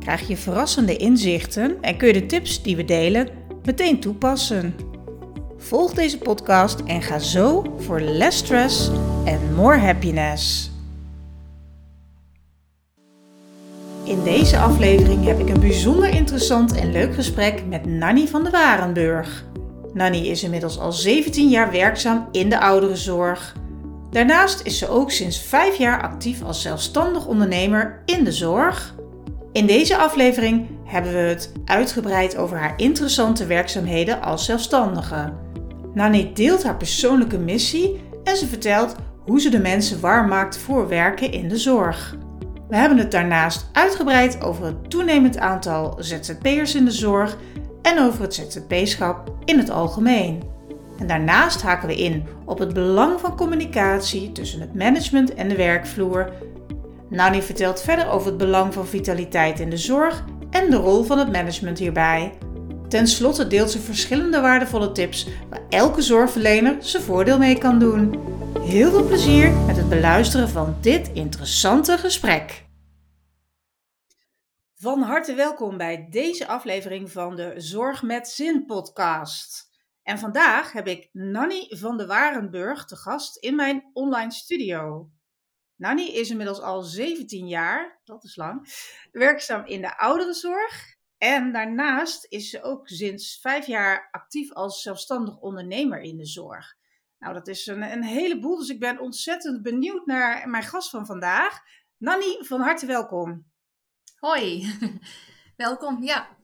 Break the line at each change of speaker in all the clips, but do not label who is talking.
krijg je verrassende inzichten en kun je de tips die we delen meteen toepassen. Volg deze podcast en ga zo voor less stress en more happiness. In deze aflevering heb ik een bijzonder interessant en leuk gesprek met Nanny van de Warenburg. Nanny is inmiddels al 17 jaar werkzaam in de ouderenzorg. Daarnaast is ze ook sinds 5 jaar actief als zelfstandig ondernemer in de zorg. In deze aflevering hebben we het uitgebreid over haar interessante werkzaamheden als zelfstandige. Nanny deelt haar persoonlijke missie en ze vertelt hoe ze de mensen warm maakt voor werken in de zorg. We hebben het daarnaast uitgebreid over het toenemend aantal ZZP'ers in de zorg en over het ZZP-schap in het algemeen. En daarnaast haken we in op het belang van communicatie tussen het management en de werkvloer. Nanny vertelt verder over het belang van vitaliteit in de zorg en de rol van het management hierbij. Ten slotte deelt ze verschillende waardevolle tips waar elke zorgverlener zijn voordeel mee kan doen. Heel veel plezier met het beluisteren van dit interessante gesprek. Van harte welkom bij deze aflevering van de Zorg met Zin podcast. En vandaag heb ik Nanny van de Warenburg te gast in mijn online studio. Nanny is inmiddels al 17 jaar, dat is lang, werkzaam in de ouderenzorg. En daarnaast is ze ook sinds vijf jaar actief als zelfstandig ondernemer in de zorg. Nou, dat is een, een heleboel, dus ik ben ontzettend benieuwd naar mijn gast van vandaag. Nanny, van harte welkom.
Hoi, welkom, ja.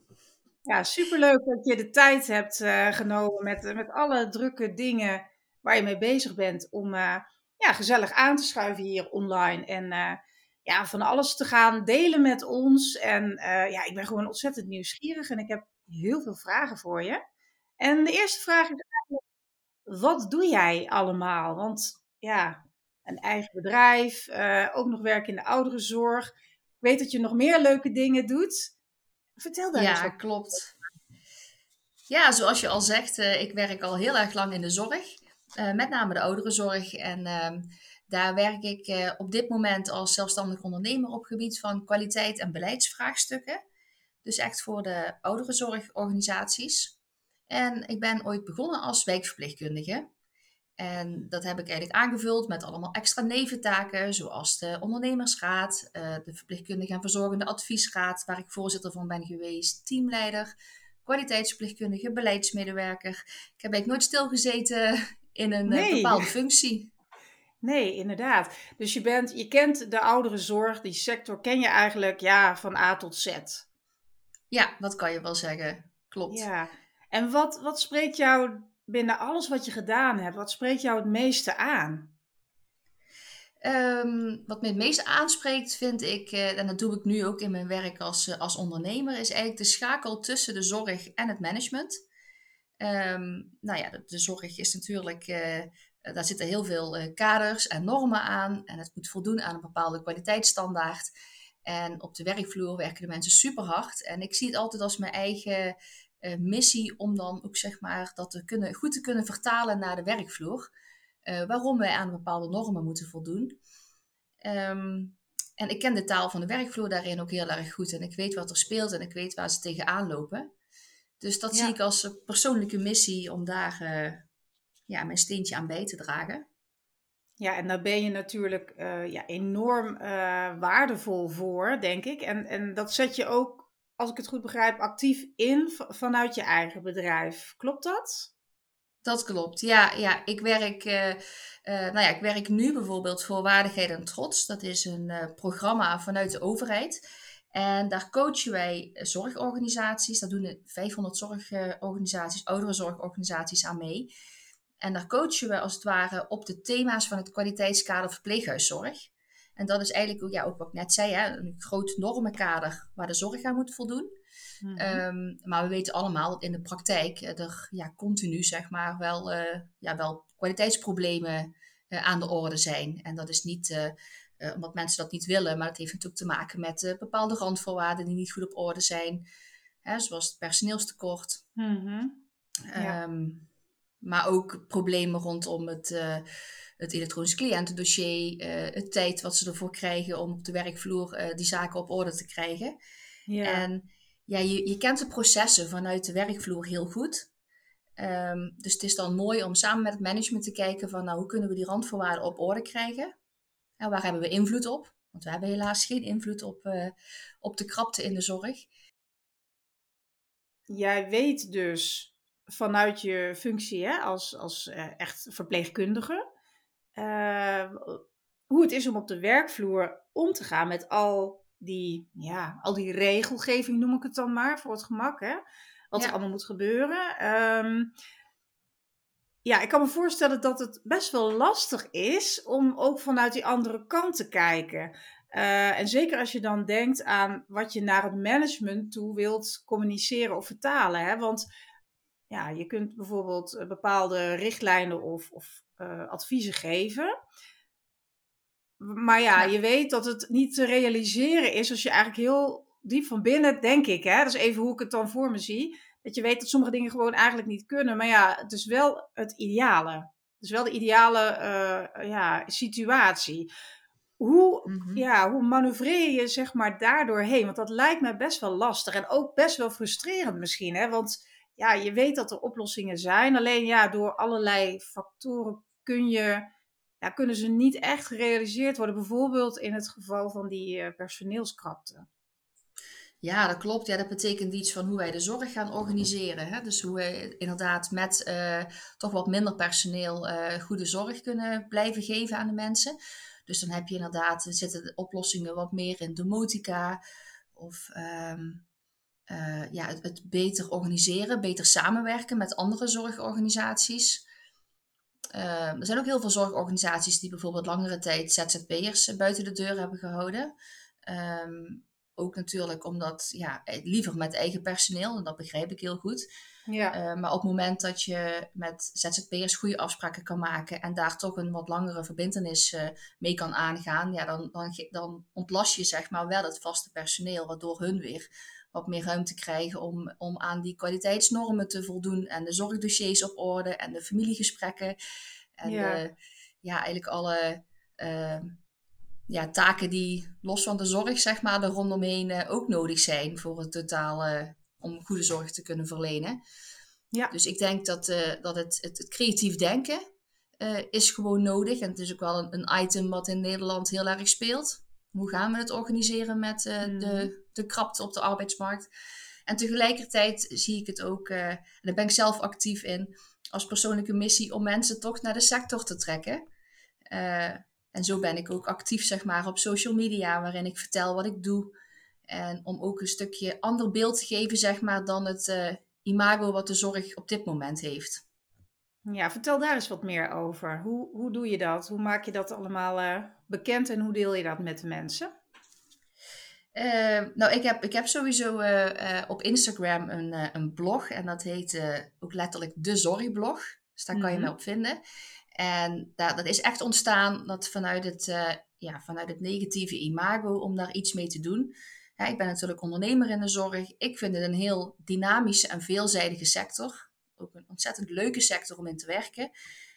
Ja, superleuk dat je de tijd hebt uh, genomen met, met alle drukke dingen waar je mee bezig bent om uh, ja, gezellig aan te schuiven hier online en uh, ja, van alles te gaan delen met ons. En ja, ik ben gewoon ontzettend nieuwsgierig en ik heb heel veel vragen voor je. En de eerste vraag is eigenlijk, wat doe jij allemaal? Want ja, een eigen bedrijf, ook nog werken in de ouderenzorg. Ik weet dat je nog meer leuke dingen doet. Vertel daar
ja,
eens
Ja, klopt. Ja, zoals je al zegt, uh, ik werk al heel erg lang in de zorg. Uh, met name de ouderenzorg. En uh, daar werk ik eh, op dit moment als zelfstandig ondernemer op gebied van kwaliteit en beleidsvraagstukken. Dus echt voor de ouderenzorgorganisaties. En ik ben ooit begonnen als wijkverpleegkundige. En dat heb ik eigenlijk aangevuld met allemaal extra neventaken, zoals de ondernemersraad, eh, de verpleegkundige en verzorgende adviesraad, waar ik voorzitter van ben geweest, teamleider, kwaliteitsverpleegkundige, beleidsmedewerker. Ik heb eigenlijk nooit stilgezeten in een eh, nee. bepaalde functie.
Nee, inderdaad. Dus je, bent, je kent de ouderenzorg, die sector ken je eigenlijk ja, van A tot Z.
Ja, dat kan je wel zeggen. Klopt.
Ja. En wat, wat spreekt jou binnen alles wat je gedaan hebt, wat spreekt jou het meeste aan?
Um, wat me het meeste aanspreekt, vind ik, uh, en dat doe ik nu ook in mijn werk als, uh, als ondernemer, is eigenlijk de schakel tussen de zorg en het management. Um, nou ja, de, zorg is natuurlijk, uh, daar zitten heel veel kaders en normen aan en het moet voldoen aan een bepaalde kwaliteitsstandaard. En op de werkvloer werken de mensen super hard. En ik zie het altijd als mijn eigen uh, missie om dan ook zeg maar dat te kunnen, goed te kunnen vertalen naar de werkvloer. Waarom wij aan bepaalde normen moeten voldoen. Um, en ik ken de taal van de werkvloer daarin ook heel erg goed. En ik weet wat er speelt en ik weet waar ze tegenaan lopen. Dus dat ja. zie ik als persoonlijke missie om daar uh, ja, mijn steentje aan bij te dragen.
Ja, en daar ben je natuurlijk ja, enorm waardevol voor, denk ik. En, en dat zet je ook als ik het goed begrijp, actief in vanuit je eigen bedrijf. Klopt dat?
Dat klopt. Ja, ja ik, werk, uh, nou ja, ik werk nu bijvoorbeeld voor Waardigheid en Trots. Dat is een programma vanuit de overheid. En daar coachen wij zorgorganisaties. Daar doen 500 zorgorganisaties, ouderenzorgorganisaties aan mee. En daar coachen we als het ware op de thema's van het kwaliteitskader verpleeghuiszorg. En dat is eigenlijk ook, ja, ook wat ik net zei, hè, een groot normenkader waar de zorg aan moet voldoen. Mhm. Ehm, maar we weten allemaal dat in de praktijk er ja, continu zeg maar, wel, ja, wel kwaliteitsproblemen aan de orde zijn. En dat is niet omdat mensen dat niet willen, maar het heeft natuurlijk te maken met bepaalde randvoorwaarden die niet goed op orde zijn. Hè, zoals het personeelstekort. Mm maar ook problemen rondom het, uh, het elektronisch cliëntendossier, uh, het tijd wat ze ervoor krijgen om op de werkvloer uh, die zaken op orde te krijgen. Ja. En ja, je, je kent de processen vanuit de werkvloer heel goed. Um, dus het is dan mooi om samen met het management te kijken van nou, hoe kunnen we die randvoorwaarden op orde krijgen? En waar hebben we invloed op? Want we hebben helaas geen invloed op, op de krapte in de zorg.
Jij weet dus vanuit je functie hè, als, als uh, echt verpleegkundige, uh, hoe het is om op de werkvloer om te gaan met al die, ja, al die regelgeving, noem ik het dan maar, voor het gemak, hè, wat er allemaal moet gebeuren. Um, ja, ik kan me voorstellen dat het best wel lastig is om ook vanuit die andere kant te kijken. Uh, en zeker als je dan denkt aan wat je naar het management toe wilt communiceren of vertalen. Hè? Want ja, je kunt bijvoorbeeld eh, bepaalde richtlijnen of, of uh, adviezen geven. Maar ja, je weet dat het niet te realiseren is als je eigenlijk heel diep van binnen, denk ik, hè, dat is even hoe ik het dan voor me zie, dat je weet dat sommige dingen gewoon eigenlijk niet kunnen. Maar ja, het is wel het ideale. Het is wel de ideale uh, ja, situatie. Hoe, mm ja, hoe manoeuvreer je zeg maar daardoor heen? Want dat lijkt me best wel lastig en ook best wel frustrerend misschien. Hè? Want ja, je weet dat er oplossingen zijn. Alleen ja, door allerlei factoren kun je, ja, kunnen ze niet echt gerealiseerd worden. Bijvoorbeeld in het geval van die uh, personeelskrapte.
Ja, dat klopt. Ja, dat betekent iets van hoe wij de zorg gaan organiseren. Hè? Dus hoe wij inderdaad met uh, toch wat minder personeel uh, goede zorg kunnen blijven geven aan de mensen. Dus dan heb je inderdaad, zitten de oplossingen wat meer in domotica of um, uh, ja, het, beter organiseren, beter samenwerken met andere zorgorganisaties. Uh, er zijn ook heel veel zorgorganisaties die bijvoorbeeld langere tijd ZZP'ers buiten de deur hebben gehouden. Um, ook natuurlijk omdat, ja, liever met eigen personeel, en dat begrijp ik heel goed. Ja. Uh, maar op het moment dat je met ZZP'ers goede afspraken kan maken en daar toch een wat langere verbindenis uh, mee kan aangaan, ja, dan, dan, dan ontlast je zeg maar wel het vaste personeel, waardoor hun weer wat meer ruimte krijgen om, om aan die kwaliteitsnormen te voldoen. En de zorgdossiers op orde en de familiegesprekken. En ja, ja eigenlijk alle uh, ja, taken die los van de zorg, zeg maar, er rondomheen uh, ook nodig zijn voor het totale, om goede zorg te kunnen verlenen. Ja. Dus ik denk dat, uh, dat het, het, het, creatief denken is gewoon nodig. En het is ook wel een, een item wat in Nederland heel erg speelt hoe gaan we het organiseren met uh, de, mhm. de krapte op de arbeidsmarkt. En tegelijkertijd zie ik het ook, en daar ben ik zelf actief in, als persoonlijke missie om mensen toch naar de sector te trekken. En zo ben ik ook actief, zeg maar, op social media, waarin ik vertel wat ik doe. En om ook een stukje ander beeld te geven, zeg maar, dan het imago wat de zorg op dit moment heeft.
Ja, vertel daar eens wat meer over. Hoe, hoe doe je dat? Hoe maak je dat allemaal uh, bekend en hoe deel je dat met de mensen?
Uh, nou, ik heb, ik heb sowieso op Instagram een, een blog en dat heet ook letterlijk de Zorgblog. Dus daar kan je mm me op vinden. En daar, dat is echt ontstaan dat vanuit, het, ja, vanuit het negatieve imago om daar iets mee te doen. Ik ben natuurlijk ondernemer in de zorg. Ik vind het een heel dynamische en veelzijdige sector ook een ontzettend leuke sector om in te werken.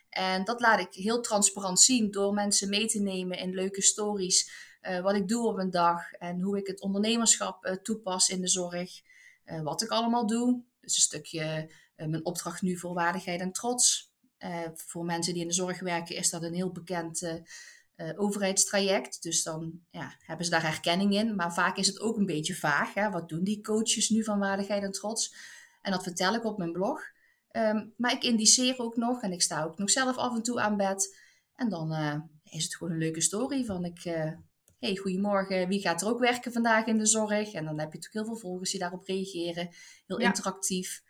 En dat laat ik heel transparant zien door mensen mee te nemen in leuke stories. Uh, wat ik doe op een dag en hoe ik het ondernemerschap uh, toepas in de zorg. Wat ik allemaal doe. Dus een stukje mijn opdracht nu voor waardigheid en trots. Voor mensen die in de zorg werken is dat een heel bekend overheidstraject. Dus dan ja, hebben ze daar herkenning in. Maar vaak is het ook een beetje vaag. Hè? Wat doen die coaches nu van waardigheid en trots? En dat vertel ik op mijn blog. Ehm, maar ik indiceer ook nog en ik sta ook nog zelf af en toe aan bed. En dan uh, is het gewoon een leuke story van ik... Hey, goedemorgen, wie gaat er ook werken vandaag in de zorg? En dan heb je natuurlijk heel veel volgers die daarop reageren. Heel interactief.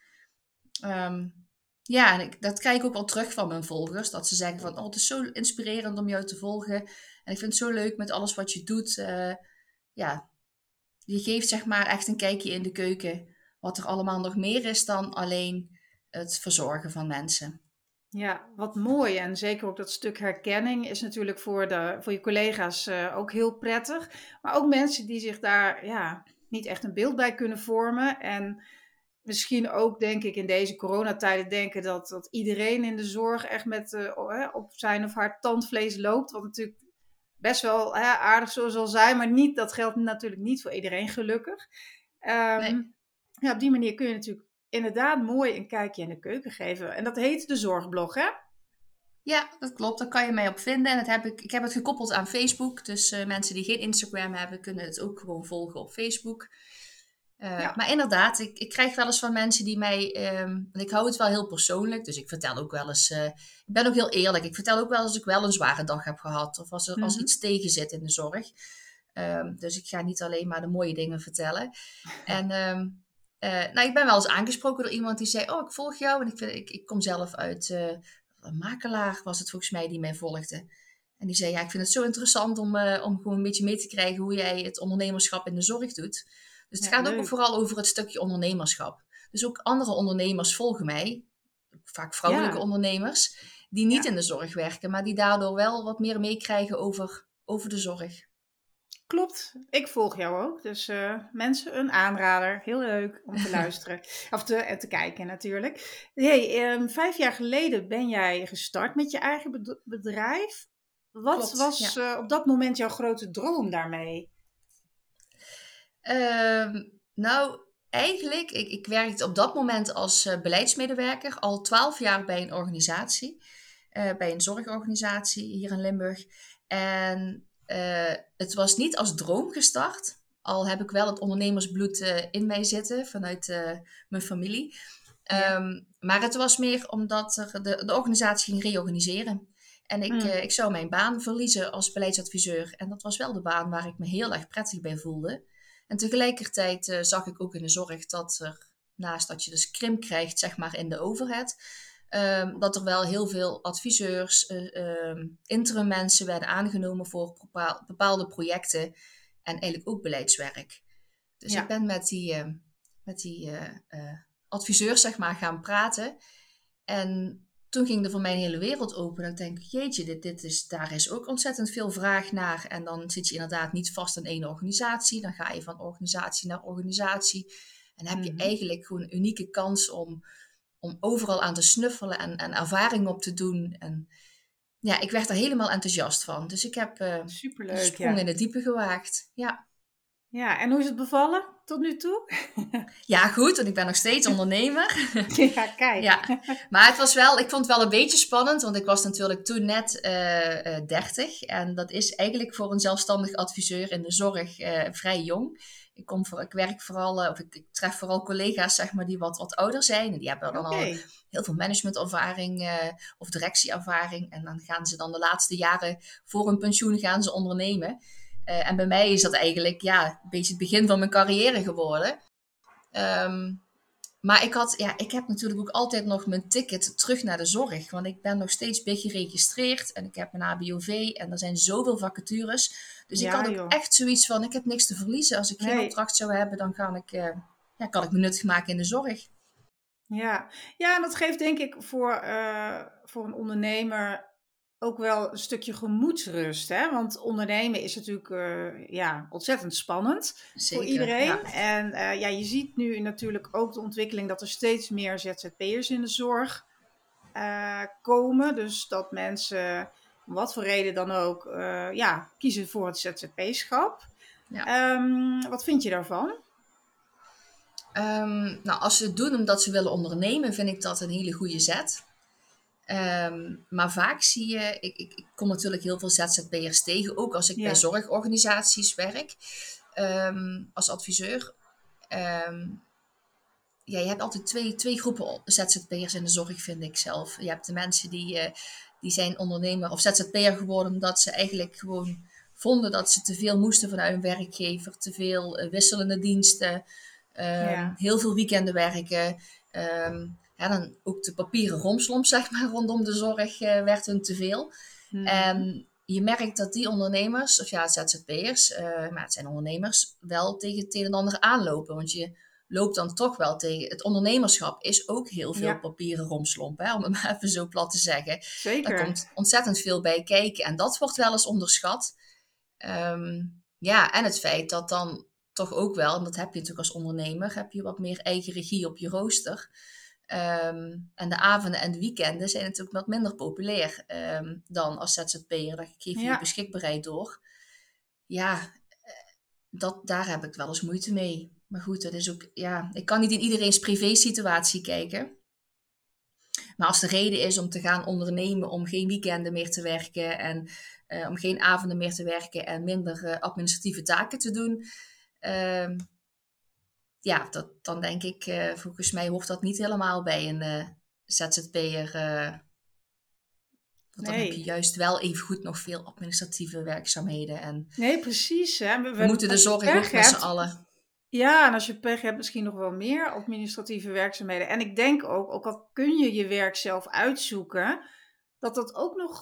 Um, Ja, en ik, dat krijg ik ook al terug van mijn volgers. Dat ze zeggen van, oh, het is zo inspirerend om jou te volgen. En ik vind het zo leuk met alles wat je doet. Uh, ja, je geeft zeg maar echt een kijkje in de keuken. Wat er allemaal nog meer is dan alleen het verzorgen van mensen.
Ja, wat mooi. En zeker ook dat stuk herkenning is natuurlijk voor, de, voor je collega's uh, ook heel prettig. Maar ook mensen die zich daar ja, niet echt een beeld bij kunnen vormen. En misschien ook, denk ik, in deze coronatijden denken dat, dat iedereen in de zorg echt met uh, op zijn of haar tandvlees loopt. Wat natuurlijk best wel hè, aardig zo zal zijn, maar niet, dat geldt natuurlijk niet voor iedereen, gelukkig. Um, ja, op die manier kun je natuurlijk inderdaad mooi een kijkje in de keuken geven. En dat heet de Zorgblog, hè?
Ja, dat klopt. Daar kan je mij op vinden. En dat heb ik, ik heb het gekoppeld aan Facebook. Dus uh, mensen die geen Instagram hebben, kunnen het ook gewoon volgen op Facebook. Uh, Maar inderdaad, ik, ik krijg wel eens van mensen die mij. Um, ik hou het wel heel persoonlijk, dus ik vertel ook wel eens. Uh, ik ben ook heel eerlijk. Ik vertel ook wel als ik wel een zware dag heb gehad. Of als er als mhm. iets tegen zit in de zorg. Um, dus ik ga niet alleen maar de mooie dingen vertellen. En um, uh, nou, ik ben wel eens aangesproken door iemand die zei: Oh, ik volg jou. En ik, vind, ik, ik kom zelf uit een makelaar, was het volgens mij, die mij volgde. En die zei: Ja, ik vind het zo interessant om, om gewoon een beetje mee te krijgen hoe jij het ondernemerschap in de zorg doet. Dus het gaat ook vooral over het stukje ondernemerschap. Dus ook andere ondernemers volgen mij, vaak vrouwelijke ondernemers, die niet in de zorg werken, maar die daardoor wel wat meer meekrijgen over, over de zorg.
Klopt, ik volg jou ook. Dus uh, mensen, een aanrader. Heel leuk om te luisteren. of te, en te kijken natuurlijk. Hey, um, vijf jaar geleden ben jij gestart met je eigen bedrijf. Wat was uh, op dat moment jouw grote droom daarmee?
Ehm, nou, eigenlijk, ik, ik werkte op dat moment als uh, beleidsmedewerker al twaalf jaar bij een organisatie. Uh, bij een zorgorganisatie hier in Limburg. En uh, het was niet als droom gestart. Al heb ik wel het ondernemersbloed in mij zitten vanuit mijn familie. Um, maar het was meer omdat er de, de organisatie ging reorganiseren. En ik, hmm. ik zou mijn baan verliezen als beleidsadviseur. En dat was wel de baan waar ik me heel erg prettig bij voelde. En tegelijkertijd uh, zag ik ook in de zorg dat er, naast dat je dus krimp krijgt, zeg maar, in de overheid, um, dat er wel heel veel adviseurs, uh, interim mensen werden aangenomen voor bepaalde projecten en eigenlijk ook beleidswerk. Dus ik ben met die, uh, met die adviseurs, zeg maar, gaan praten. En toen ging er voor mij een hele wereld open. Dan denk ik, jeetje, dit, dit is, daar is ook ontzettend veel vraag naar. En dan zit je inderdaad niet vast in één organisatie. Dan ga je van organisatie naar organisatie. En heb je mhm. eigenlijk gewoon een unieke kans om, om overal aan te snuffelen en, en ervaring op te doen. En ja, ik werd er helemaal enthousiast van. Dus ik heb uh, Superleuk, een sprong in het diepe gewaagd. Ja.
Ja, en hoe is het bevallen tot nu toe?
ja, goed, want ik ben nog steeds ondernemer.
ja, kijk.
ja, maar het was wel, ik vond het wel een beetje spannend, want ik was natuurlijk toen net uh, uh, 30. En dat is eigenlijk voor een zelfstandig adviseur in de zorg uh, vrij jong. Ik, kom voor, ik werk vooral, eh, of ik, ik, tref vooral collega's zeg maar, die wat, wat ouder zijn. En die hebben dan al heel veel managementervaring of directieervaring. En dan gaan ze dan de laatste jaren voor hun pensioen gaan ze ondernemen. Uh, en bij mij is dat eigenlijk ja, een beetje het begin van mijn carrière geworden. Um, maar ik, had, ja, ik heb natuurlijk ook altijd nog mijn ticket terug naar de zorg. Want ik ben nog steeds big geregistreerd en ik heb een ABOV en er zijn zoveel vacatures. Dus ik had ook echt zoiets van, ik heb niks te verliezen. Als ik geen opdracht zou hebben, dan kan ik, uh, ja, kan ik me nuttig maken in de zorg.
Ja, ja en dat geeft denk ik voor, uh, voor een ondernemer ook wel een stukje gemoedsrust. Hè? Want ondernemen is natuurlijk uh, ja, ontzettend spannend Zeker, voor iedereen. En uh, ja, je ziet nu natuurlijk ook de ontwikkeling dat er steeds meer ZZP'ers in de zorg uh, komen. Dus dat mensen, om wat voor reden dan ook, ja, kiezen voor het ZZP-schap. Ja. Um, wat vind je daarvan?
Um, nou, als ze het doen omdat ze willen ondernemen, vind ik dat een hele goede zet. Um, maar vaak zie je, ik, ik, ik, kom natuurlijk heel veel ZZP'ers tegen, ook als ik bij zorgorganisaties werk um, als adviseur. Um, ja, je hebt altijd twee, twee groepen ZZP'ers in de zorg, vind ik zelf. Je hebt de mensen die, uh, die zijn ondernemer of ZZP'er geworden omdat ze eigenlijk gewoon vonden dat ze te veel moesten vanuit hun werkgever, te veel uh, wisselende diensten, ja. heel veel weekenden werken. Um, ja, dan ook de papieren romslomp, zeg maar, rondom de zorg werd hun te veel.
Mhm.
En je merkt dat die ondernemers, of ja, ZZP'ers, maar het zijn ondernemers, wel tegen het een en ander aanlopen. Want je loopt dan toch wel tegen. Het ondernemerschap is ook heel veel
Ja.
papieren romslomp, hè, om het maar even zo plat te zeggen.
Zeker.
Daar komt ontzettend veel bij kijken en dat wordt wel eens onderschat. Ehm, ja, en het feit dat dan toch ook wel, en dat heb je natuurlijk als ondernemer, heb je wat meer eigen regie op je rooster. Ehm, en de avonden en de weekenden zijn natuurlijk wat minder populair ehm, dan als ZZP'er. Daar geef je
Ja.
je beschikbaarheid door. Ja, eh, dat, daar heb ik wel eens moeite mee. Maar goed, dat is ook, ja, ik kan niet in iedereen's privé-situatie kijken. Maar als de reden is om te gaan ondernemen, om geen weekenden meer te werken en eh, om geen avonden meer te werken en minder eh, administratieve taken te doen, ehm, ja, dat, dan denk ik, eh, volgens mij hoort dat niet helemaal bij een eh, ZZP'er. eh want dan heb je juist wel even goed nog veel administratieve werkzaamheden. En
Nee, precies. Hè. We,
we moeten de zorg ook met z'n allen.
Ja, en als je pech hebt, misschien nog wel meer administratieve werkzaamheden. En ik denk ook, ook al kun je je werk zelf uitzoeken, dat dat ook nog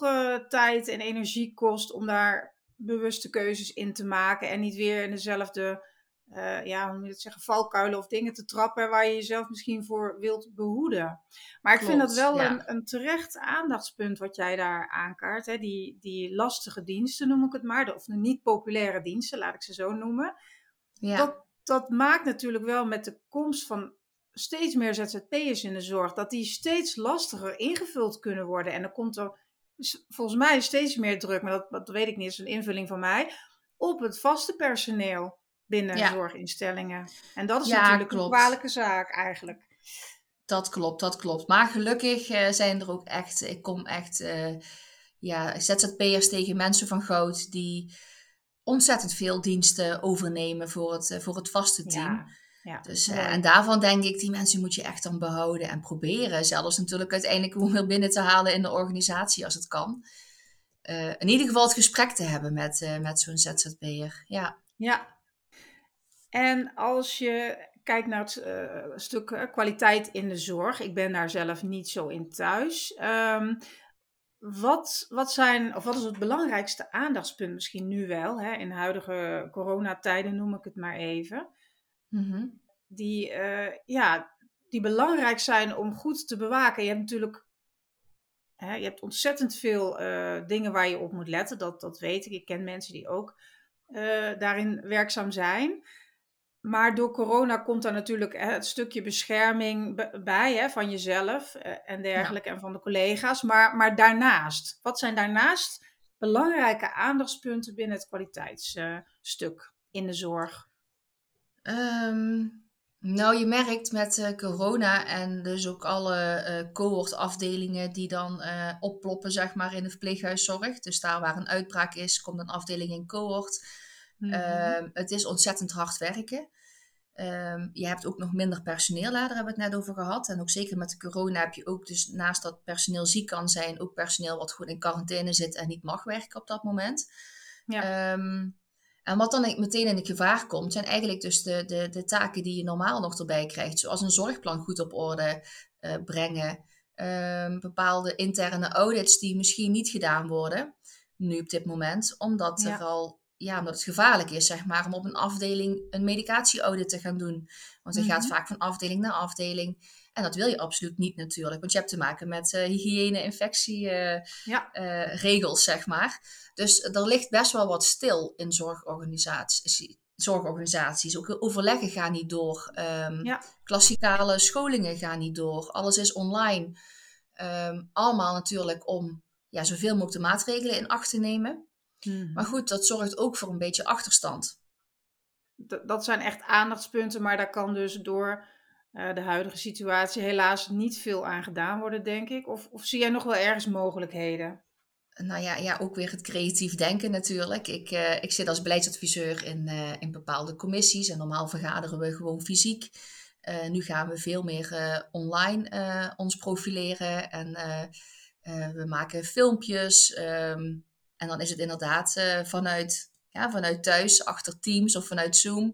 tijd en energie kost om daar bewuste keuzes in te maken. En niet weer in dezelfde, eh, ja, hoe moet je het zeggen, valkuilen of dingen te trappen waar je jezelf misschien voor wilt behoeden. Maar ik vind dat wel
ja.
een, een terecht aandachtspunt wat jij daar aankaart. Hè? Die, die lastige diensten noem ik het maar, of de niet populaire diensten, laat ik ze zo noemen
Ja,
dat, dat maakt natuurlijk wel met de komst van steeds meer ZZP'ers in de zorg, dat die steeds lastiger ingevuld kunnen worden. En dan komt er volgens mij steeds meer druk, maar dat, dat weet ik niet, is een invulling van mij, op het vaste personeel binnen
Ja.
zorginstellingen. En dat is
Ja,
natuurlijk een
klopt.
kwalijke zaak eigenlijk.
Dat klopt, dat klopt. Maar gelukkig eh, zijn er ook echt, ik kom echt, eh ja, ZZP'ers tegen mensen van goud die ontzettend veel diensten overnemen voor het, eh, voor het vaste team.
Ja, ja.
Dus, en daarvan denk ik, die mensen moet je echt dan behouden en proberen. Zelfs natuurlijk uiteindelijk gewoon weer binnen te halen in de organisatie als het kan. In ieder geval het gesprek te hebben met, met zo'n ZZP'er. Ja.
Ja. En als je kijkt naar het eh, stuk eh, kwaliteit in de zorg, ik ben daar zelf niet zo in thuis. Ehm, wat, wat, zijn, of wat is het belangrijkste aandachtspunt misschien nu wel, hè, in huidige coronatijden noem ik het maar even,
Mhm.
die, eh, ja, die belangrijk zijn om goed te bewaken? Je hebt natuurlijk hè, je hebt ontzettend veel dingen waar je op moet letten, dat, dat weet ik. Ik ken mensen die ook daarin werkzaam zijn. Maar door corona komt daar natuurlijk hè, het stukje bescherming bij hè, van jezelf eh, en dergelijke en van de collega's. Maar, maar daarnaast, wat zijn daarnaast belangrijke aandachtspunten binnen het kwaliteitsstuk in de zorg?
Ehm, nou, je merkt met eh, corona en dus ook alle eh cohortafdelingen die dan opploppen, zeg maar, in de verpleeghuiszorg. Dus daar waar een uitbraak is, komt een afdeling in cohort.
Mhm.
Ehm, het is ontzettend hard werken. Ehm, je hebt ook nog minder personeel, daar hebben we het net over gehad. En ook zeker met de corona heb je ook dus naast dat personeel ziek kan zijn, ook personeel wat gewoon in quarantaine zit en niet mag werken op dat moment.
Ja.
Ehm, en wat dan meteen in het gevaar komt, zijn eigenlijk dus de, de, de taken die je normaal nog erbij krijgt. Zoals een zorgplan goed op orde eh, brengen. Bepaalde interne audits die misschien niet gedaan worden, nu op dit moment. Omdat er al, ja, omdat het gevaarlijk is, zeg maar, om op een afdeling een medicatieaudit te gaan doen. Want je gaat
Mhm.
vaak van afdeling naar afdeling. En dat wil je absoluut niet natuurlijk. Want je hebt te maken met eh, hygiëne, infectie, eh,
Ja.
eh, zeg maar. Dus er ligt best wel wat stil in zorgorganisaties. Zorgorganisaties. Ook overleggen gaan niet door.
Ja.
Klassikale scholingen gaan niet door. Alles is online. Ehm, allemaal natuurlijk om ja, zoveel mogelijk de maatregelen in acht te nemen.
Mhm.
Maar goed, dat zorgt ook voor een beetje achterstand.
D- dat zijn echt aandachtspunten, maar daar kan dus door eh, de huidige situatie helaas niet veel aan gedaan worden, denk ik. Of, of zie jij nog wel ergens mogelijkheden?
Nou ja, ja, ook weer het creatief denken natuurlijk. Ik, eh, ik zit als beleidsadviseur in, eh, in bepaalde commissies en normaal vergaderen we gewoon fysiek. Nu gaan we veel meer online ons profileren en we maken filmpjes. ehm, en dan is het inderdaad eh, vanuit, ja, vanuit thuis, achter Teams of vanuit Zoom.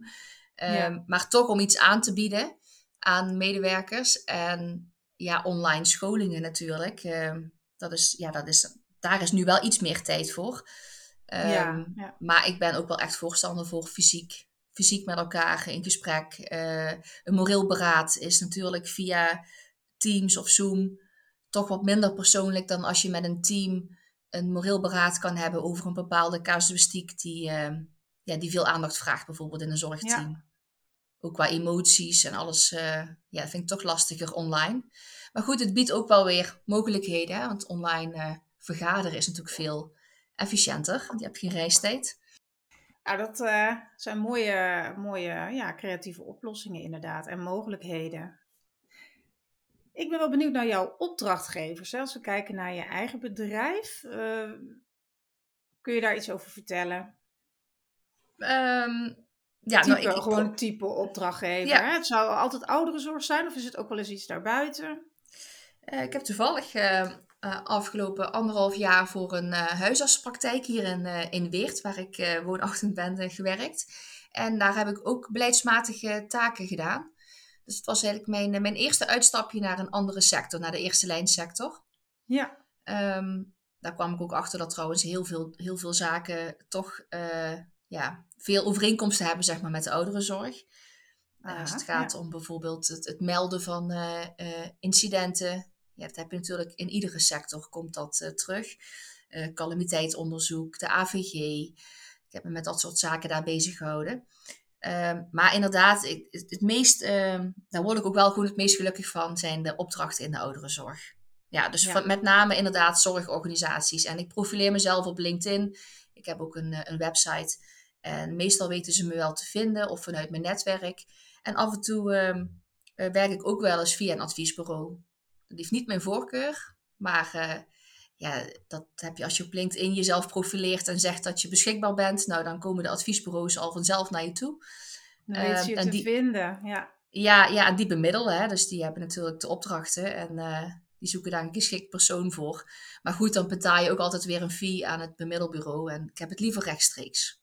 Ehm,
Ja.
Maar toch om iets aan te bieden aan medewerkers. En ja, online scholingen natuurlijk. Ehm, dat is, ja, dat is, daar is nu wel iets meer tijd voor.
Ja,
Ehm,
ja.
Maar ik ben ook wel echt voorstander voor fysiek, fysiek met elkaar in gesprek. Eh, een moreel beraad is natuurlijk via Teams of Zoom toch wat minder persoonlijk dan als je met een team een moreel beraad kan hebben over een bepaalde casuïstiek die, eh, ja, die veel aandacht vraagt, bijvoorbeeld in een zorgteam. Ook qua emoties en alles, eh, ja, dat vind ik toch lastiger online. Maar goed, het biedt ook wel weer mogelijkheden, hè, want online eh, vergaderen is natuurlijk veel efficiënter. want Je hebt geen reistijd.
Nou, dat eh, zijn mooie, mooie ja, creatieve oplossingen inderdaad en mogelijkheden. Ik ben wel benieuwd naar jouw opdrachtgevers. Hè? Als we kijken naar je eigen bedrijf, eh, kun je daar iets over vertellen?
Ehm, ja,
type,
nou, ik, ik-
gewoon type opdrachtgever.
Ja.
Hè? Het zou altijd ouderenzorg zijn of is het ook wel eens iets daarbuiten?
eh, ik heb toevallig eh, eh, afgelopen anderhalf jaar voor een huisartspraktijk hier in, in Weert, waar ik woonachtig ben, gewerkt. En daar heb ik ook beleidsmatige taken gedaan. Dus het was eigenlijk mijn, eh, mijn eerste uitstapje naar een andere sector, naar de eerste lijnsector.
Ja.
Ehm, daar kwam ik ook achter dat trouwens heel veel, heel veel zaken toch eh, ja, veel overeenkomsten hebben zeg maar, met de ouderenzorg. Eh, als
Aha,
het gaat
ja.
om bijvoorbeeld het, het melden van incidenten. Ja, dat heb je natuurlijk in iedere sector komt dat terug. Calamiteitsonderzoek, de AVG. Ik heb me met dat soort zaken daar bezig gehouden. Ehm, maar inderdaad, het, het meest, ehm, daar word ik ook wel gewoon het meest gelukkig van, zijn de opdrachten in de ouderenzorg. Ja, dus
Ja.
van- met name inderdaad zorgorganisaties. En ik profileer mezelf op LinkedIn. Ik heb ook een, eh, een website. En meestal weten ze me wel te vinden of vanuit mijn netwerk. En af en toe ehm, eh, werk ik ook wel eens via een adviesbureau. Dat heeft niet mijn voorkeur, maar eh, ja, dat heb je als je op LinkedIn jezelf profileert en zegt dat je beschikbaar bent. Nou, dan komen de adviesbureaus al vanzelf naar je toe.
Dan weet
Ehm,
je je
en
te
die-
vinden. Ja.
Ja, ja, en die bemiddelen, hè, dus die hebben natuurlijk de opdrachten en eh, die zoeken daar een geschikt persoon voor. Maar goed, dan betaal je ook altijd weer een fee aan het bemiddelbureau en ik heb het liever rechtstreeks.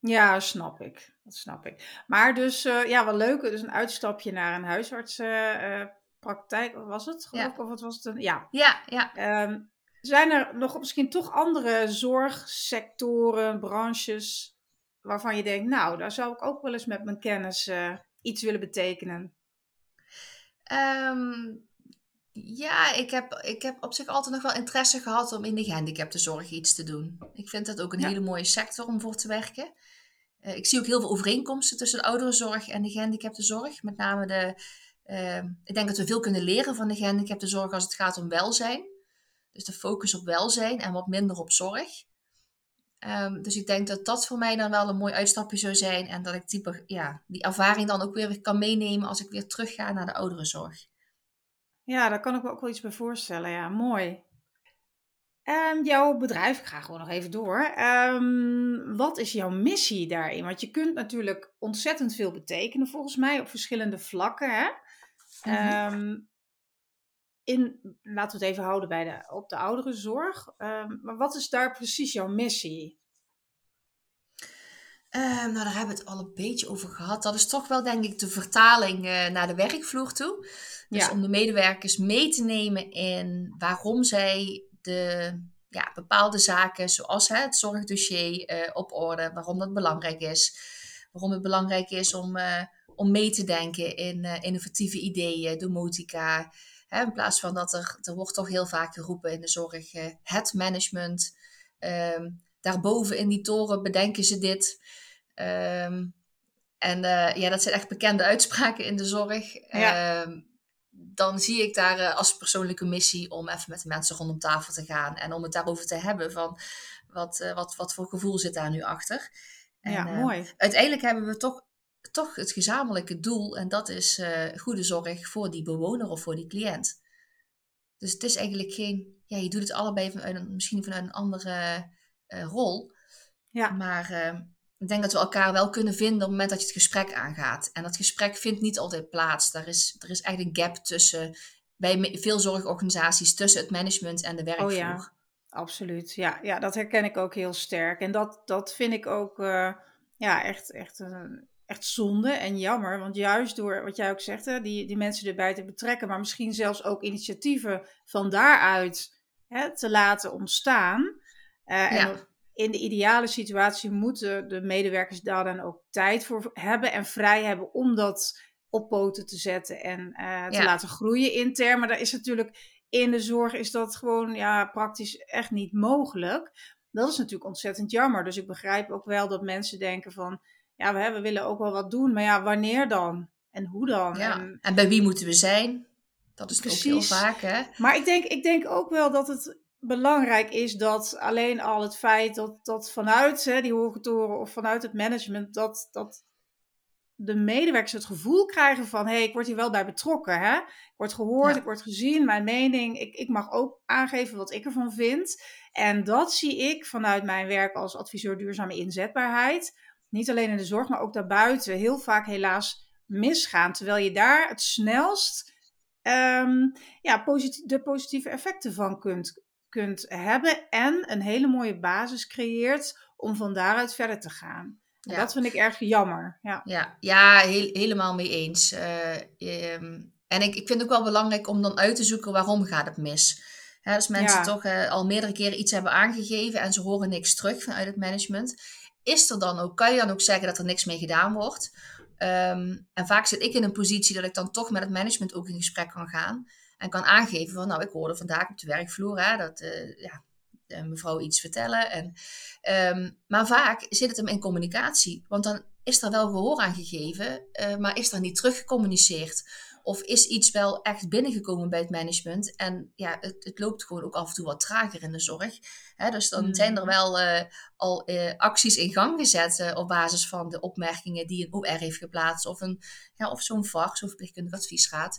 ja, snap ik. Dat snap ik. Maar dus, eh, ja, wel leuk. Dus een uitstapje naar een huisartsenpraktijk, was het geloof
Ja.
ik? Of wat was het? Een, ja.
Ja, ja.
Ehm, zijn er nog misschien toch andere zorgsectoren, branches, waarvan je denkt, nou, daar zou ik ook wel eens met mijn kennis eh, iets willen betekenen?
Ehm, ja, ik heb, ik heb op zich altijd nog wel interesse gehad om in de gehandicaptenzorg iets te doen. Ik vind dat ook een
Ja.
hele mooie sector om voor te werken. Eh, ik zie ook heel veel overeenkomsten tussen de ouderenzorg en de gehandicaptenzorg. Met name de, ehm, ik denk dat we veel kunnen leren van de gehandicaptenzorg als het gaat om welzijn. Dus de focus op welzijn en wat minder op zorg. Ehm, dus ik denk dat dat voor mij dan wel een mooi uitstapje zou zijn. En dat ik die, ja, die ervaring dan ook weer kan meenemen als ik weer terug ga naar de ouderenzorg.
Ja, daar kan ik me ook wel iets bij voorstellen. Ja, mooi. En jouw bedrijf, ik ga gewoon nog even door. Ehm, wat is jouw missie daarin? Want je kunt natuurlijk ontzettend veel betekenen, volgens mij, op verschillende vlakken. Hè?
Mhm.
In, laten we het even houden bij de, op de ouderenzorg. Ehm, maar wat is daar precies jouw missie?
Ehm, nou, daar hebben we het al een beetje over gehad. Dat is toch wel, denk ik, de vertaling eh, naar de werkvloer toe. Dus
Ja.
om de medewerkers mee te nemen in waarom zij de ja, bepaalde zaken, zoals hè, het zorgdossier, eh, op orde, waarom dat belangrijk is. Waarom het belangrijk is om, eh, om mee te denken in innovatieve ideeën, domotica. Hè, in plaats van dat er, er wordt toch heel vaak geroepen in de zorg, eh, het management. Ehm, daarboven in die toren bedenken ze dit. Ehm, en eh, ja, dat zijn echt bekende uitspraken in de zorg.
Ja.
Ehm, dan zie ik daar eh, als persoonlijke missie om even met de mensen rondom tafel te gaan en om het daarover te hebben van wat, wat, wat voor gevoel zit daar nu achter. En,
ja, mooi.
uiteindelijk hebben we toch, toch het gezamenlijke doel en dat is eh, goede zorg voor die bewoner of voor die cliënt. Dus het is eigenlijk geen, ja, je doet het allebei vanuit een, misschien vanuit een andere eh, rol.
Ja.
Maar eh, ik denk dat we elkaar wel kunnen vinden op het moment dat je het gesprek aangaat. En dat gesprek vindt niet altijd plaats. Er is, er is echt een gap tussen, bij veel zorgorganisaties, tussen het management en de werkvloer.
Oh ja. Absoluut, ja, ja, dat herken ik ook heel sterk. En dat, dat vind ik ook ja, echt, echt een, echt zonde en jammer. Want juist door wat jij ook zegt, hè, die, die mensen erbij te betrekken, maar misschien zelfs ook initiatieven van daaruit hè, te laten ontstaan. Uh, ja. en in de ideale situatie moeten de medewerkers daar dan ook tijd voor hebben en vrij hebben om dat op poten te zetten en uh, te laten groeien intern. Maar daar is natuurlijk in de zorg is dat gewoon ja, praktisch echt niet mogelijk. Dat is natuurlijk ontzettend jammer. Dus ik begrijp ook wel dat mensen denken van ja, we, we willen ook wel wat doen, maar ja, wanneer dan? En hoe dan?
Ja. En, en bij wie moeten we zijn? Dat is precies. ook heel vaak, hè?
Maar ik denk, ik denk ook wel dat het belangrijk is dat alleen al het feit dat, dat vanuit hè, die hoge toren of vanuit het management, dat, dat de medewerkers het gevoel krijgen van, hé, hey, ik word hier wel bij betrokken, hè? Ik word gehoord, ik word gezien, mijn mening, ik, ik mag ook aangeven wat ik ervan vind. En dat zie ik vanuit mijn werk als adviseur duurzame inzetbaarheid niet alleen in de zorg, maar ook daarbuiten, heel vaak helaas misgaan. Terwijl je daar het snelst um, ja, de positieve effecten van kunt, kunt hebben en een hele mooie basis creëert om van daaruit verder te gaan. Ja. Dat vind ik erg jammer. Ja,
ja, ja heel, helemaal mee eens. Uh, en ik, ik vind het ook wel belangrijk om dan uit te zoeken waarom gaat het mis. He, als mensen toch uh, al meerdere keren iets hebben aangegeven en ze horen niks terug vanuit het management is er dan ook, kan je dan ook zeggen dat er niks mee gedaan wordt? Ehm, en vaak zit ik in een positie dat ik dan toch met het management ook in gesprek kan gaan. En kan aangeven van, nou, ik hoorde vandaag op de werkvloer hè, dat uh, ja, mevrouw iets vertellen. En, ehm, maar vaak zit het hem in communicatie. Want dan is er wel gehoor aan gegeven, uh, maar is er niet teruggecommuniceerd. Of is iets wel echt binnengekomen bij het management? En ja, het, het loopt gewoon ook af en toe wat trager in de zorg. dus dan zijn er mm. wel uh, al uh, acties in gang gezet uh, op basis van de opmerkingen die een OR heeft geplaatst. Of, een, ja, of zo'n VAR, zo'n verpleegkundig adviesraad.